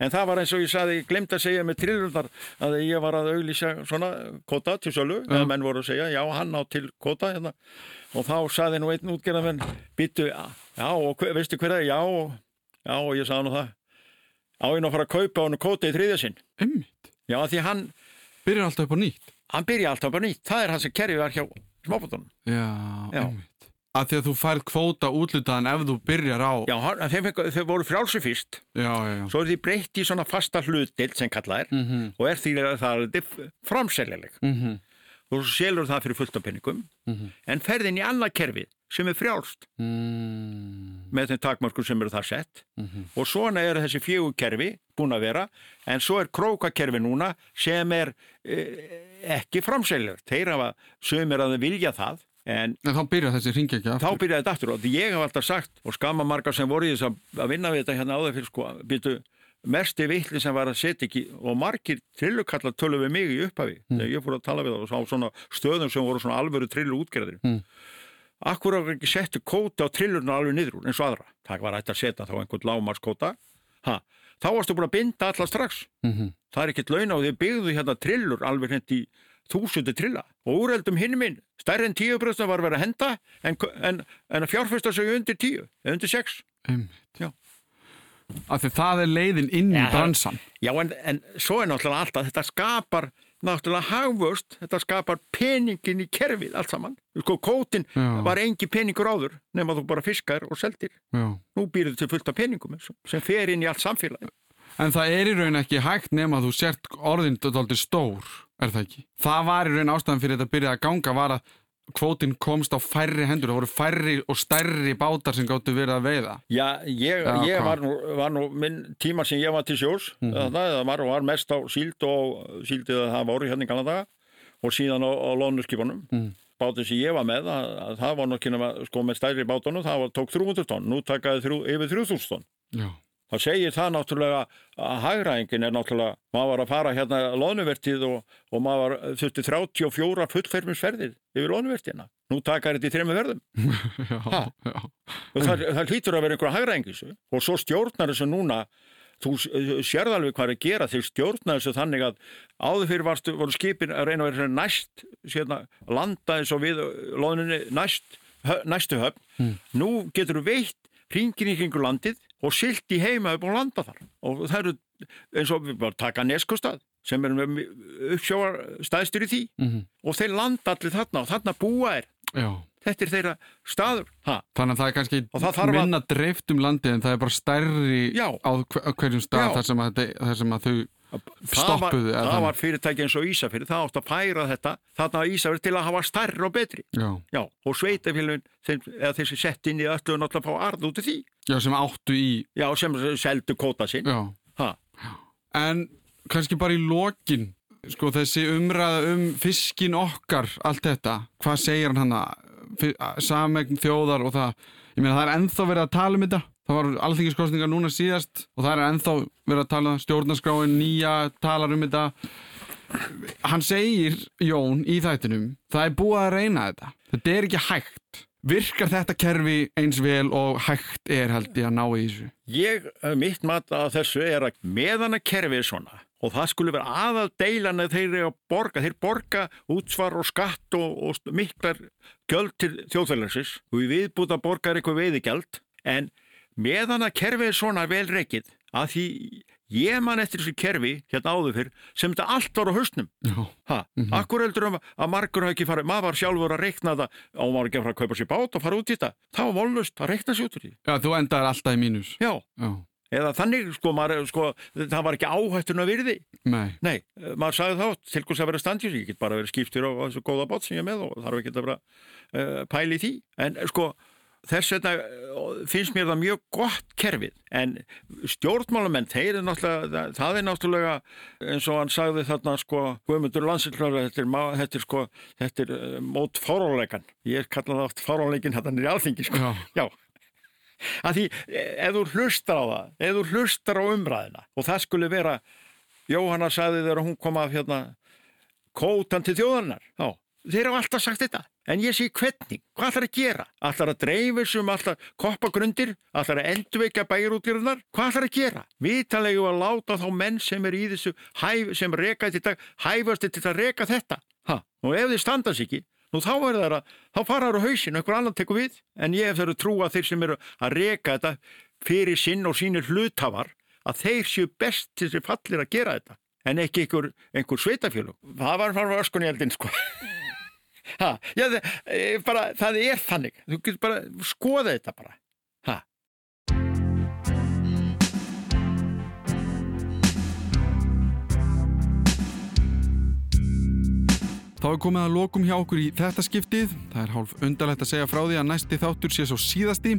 en það var eins og ég sagði, ég glemt að segja með trillurnar að ég var að auglýsa svona kóta til sölu, eða menn voru að segja já, hann á til kóta hérna. og þá sagði nú einn útgerðarmenn býttu, já, og veistu hver það er? já, já, og ég sagði nú það á nú að fara að kaupa hann kóta í þriðja sinn Einmitt. já, því hann, Byrjar alltaf upp á nýtt. hann byrja alltaf bara nýtt það er hann sem kerfið var hjá smábátunum Já, Já. einmitt. Að því að þú færð kvóta útlutaðan ef þú byrjar á... já, hann, þeim, fengu- þeir voru frjálsi fyrst já, já. já. svo er því breytt í svona fasta hlutild sem kallað er -hmm. og er því að það er framseljanleg Mm -hmm. og svo selur það fyrir fullt af penningum Mhm. en ferðin í annað kerfi sem er frjálst Mm með þeim takmörkum sem eru þar sett -hmm. og svona eru þessi fjögur kerfi búin að vera en svo er krókakerfi núna sem er e, ekki framseljar þeir hafa sömur að vilja það en En þá byrjar þessi ringi ekki þá aftur. byrjaði þetta aftur og ég hef alltaf sagt og skamma margar sem voru í þess að- vinna við þetta hérna áður fyrir sko byrju mesti vitli sem var að setja ekki og margir trillukallar tölu við mig í upphafi þegar ég fór að tala við það og sá svona stöðum sem voru svona alvöru trillu útgerðir Mm. Akkur hafa ekki settu kóta á trillurna alveg niður úr eins og aðra? Það var að setja þá einhvern lámarskóta ha, þá varstu búin að binda alla strax Mm -hmm. það er ekkert laun á því byggðu hérna trillur alveg hreint í þúsundi trilla og úreldum hinn minn, stærri en tíu bröðsna var vera að henda en, en, en að fjárfesta sig undir tíu, undir sex. Af því það er leiðin inn í bransan. Já, en, en svo er náttúrulega alltaf, þetta skapar náttúrulega hagvöst, þetta skapar peningin í kerfið allt saman. Sko, kótin Já. var engi peningur áður nema þú bara fiskar og seldir. Já. Nú býrðu til fullt af peningum sem- fer inn í allt samfélagi. En það er í raun ekki hægt nema þú sért orðin dálítið stór, er það ekki? Það var í raun ástæðan fyrir þetta að byrja að ganga var að kvótin komst á færri hendur, það voru færri og stærri bátar sem gáttu verið að veiða. Já, ég, Já, ég var, nú, var nú minn tíma sem ég var til sjós, mm Mhm. það var, var mest á síld og síldið að það voru hérna í daga og síðan á, á lónuskipunum. Mm. Bátið sem ég var með, að, að það var nokkið nema, sko með stærri bátunum, það var, tók 300 tonn, nú takaði þrjú, yfir 3000 tonn. Já. Það segir það náttúrulega að hagræðingin er náttúrulega, maður var að fara hérna loðnuvertið og, og maður var, þurfti 34 fullfermisferðir yfir loðnuvertina. Nú takar þetta í þrejum verðum. [laughs] Já, já. Það, það hlýtur að vera einhverja hagræðingisu. Og svo stjórnar þessu núna, þú s- sérð alveg hvað er að gera, þeir stjórnar þessu þannig að áður fyrir varstu, voru skipin að reyna að vera næst, sérna, landa eins og við loðninni næst, hö, næstu höfn. Nú getur þú veitt hringin í kringu landið og silt í heima upp og landa þar. Og það eru eins og við bara taka neskustad sem er með uppsjóar staðstur í því Mhm. og þeir landa allir þarna og þarna búa er. já. Þetta er þeirra staður. Ha, Þannig að það er kannski það þarf að- minna dreift um landið en það er bara stærri Já. á hver- á hverjum stað þar sem, að, þar sem að þau stoppuðu. það þannig. var fyrirtæki eins og Ísafyrir, það átt að færa þetta þarna á Ísafyrir til að hafa stærri og betri Já. já, og sveitafélun eða þessi sett inn í öllu náttúrulega að fá arð út af því já, sem áttu í já, sem seldu kóta sinn já. ha. En kannski bara í lokin sko þessi umræða um fiskin okkar, allt þetta hvað segir hann hann samegn þjóðar og það ég meina það er ennþá verið að tala um þetta það var alþingiskostningar núna síðast og það er ennþá verið að tala stjórnarskráin nýja talar um þetta. Hann segir Jón í þættinum það er búið að reyna þetta. Þetta er ekki hægt. Virkar þetta kerfi eins vel og hægt er held ég að ná í þessu? Ég, eh, mitt mat að þessu er að meðan að kerfið er svona og það skulle vera aðal deilan að þeir eru að borga, þeir borga útsvar og skatt og, og miklar gjöld til þjóðfélagsins. Og við viðbúta borgar eitthvað veiðigjald en meðan að kerfið er svona vel reikið að því ég man eftir þessu kerfi hérna áður fyrr sem þetta allt var á Já, ha, akkur heldur um að margur hafa ekki farið, maður var sjálfur að reikna það og maður ekki að fara að kaupa sér bát og fara út í þetta. Það var volnust að reikna sér út úr því. Já þú endar alltaf í mínus. Já, Já, eða þannig sko, maður, sko það var ekki áhættun að virði. Nei. Nei, eh, maður sagði þá, til hvers að vera standjus, ég get bara verið skiptur á, þessu góða bát sem ég með og þarf ekki að vera uh, pæli í því. En eh, sko, þess vegna eh, finnst mér það mjög gott kerfið, en stjórnmálamenn, þeir eru náttúrulega, það, það er náttúrulega eins og hann sagði þarna sko, Guðmundur Landsilklára, þetta er, þetta er sko, þetta er uh, mót fáráleikan. Ég kalla það oft fáráleikin þetta er í alþingi sko. Já, Já, að því eh, ef þú hlustar á það, ef þú hlustar á umræðina og það skulle vera, Jóhanna sagði þegar hún kom af hérna kótan til þjóðarinnar, já, þeir hafa alltaf sagt þetta, en ég sé hvernig, hvað ætlar að gera? Ætlar að dreifa sem ætlar koppa grundir, ætlar að endveika bæjarútgjörðunar, hvað ætlar að gera? Vitanlegu að láta þá menn sem er í þessu, hæf, sem reka þetta, hæfast til að reka þetta, ha, og ef þið standast ekki, Nú þá er það að, þá fara þær á hausin og einhver annan tekur við, en ég þær að trúa þeir sem eru að reka þetta fyrir sinn og sínir hlutafar að þeir séu best til þessi fallir að gera þetta, en ekki einhver, einhver sveitafjölug. Það var fara öskun í eldin, sko. Ha, já, e, bara, það er þannig, þú getur bara skoða þetta bara. Ha. Þá er komið að lokum hjá okkur í þetta skiptið. Það er hálf undarlegt að segja frá því að næsti þáttur sé svo síðasti.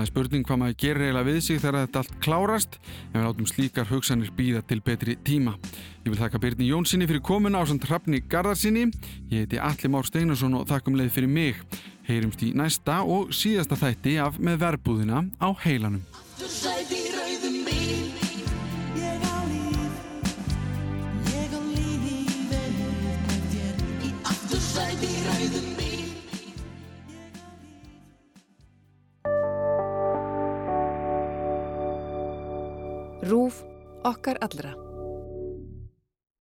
Það er spurning hvað maður gerir eiginlega við sig þegar þetta allt klárast en við látum slíkar hugsanir býða til betri tíma. Ég vil þakka Byrni Jónssoni fyrir komuna á samt Hrafni Garðarsinni. Ég heiti Alli Már Steinarsson og þakkum leið fyrir mig. Heyrumst í næsta og síðasta þætti af með verbúðina á heilanum. Rúf okkar allra.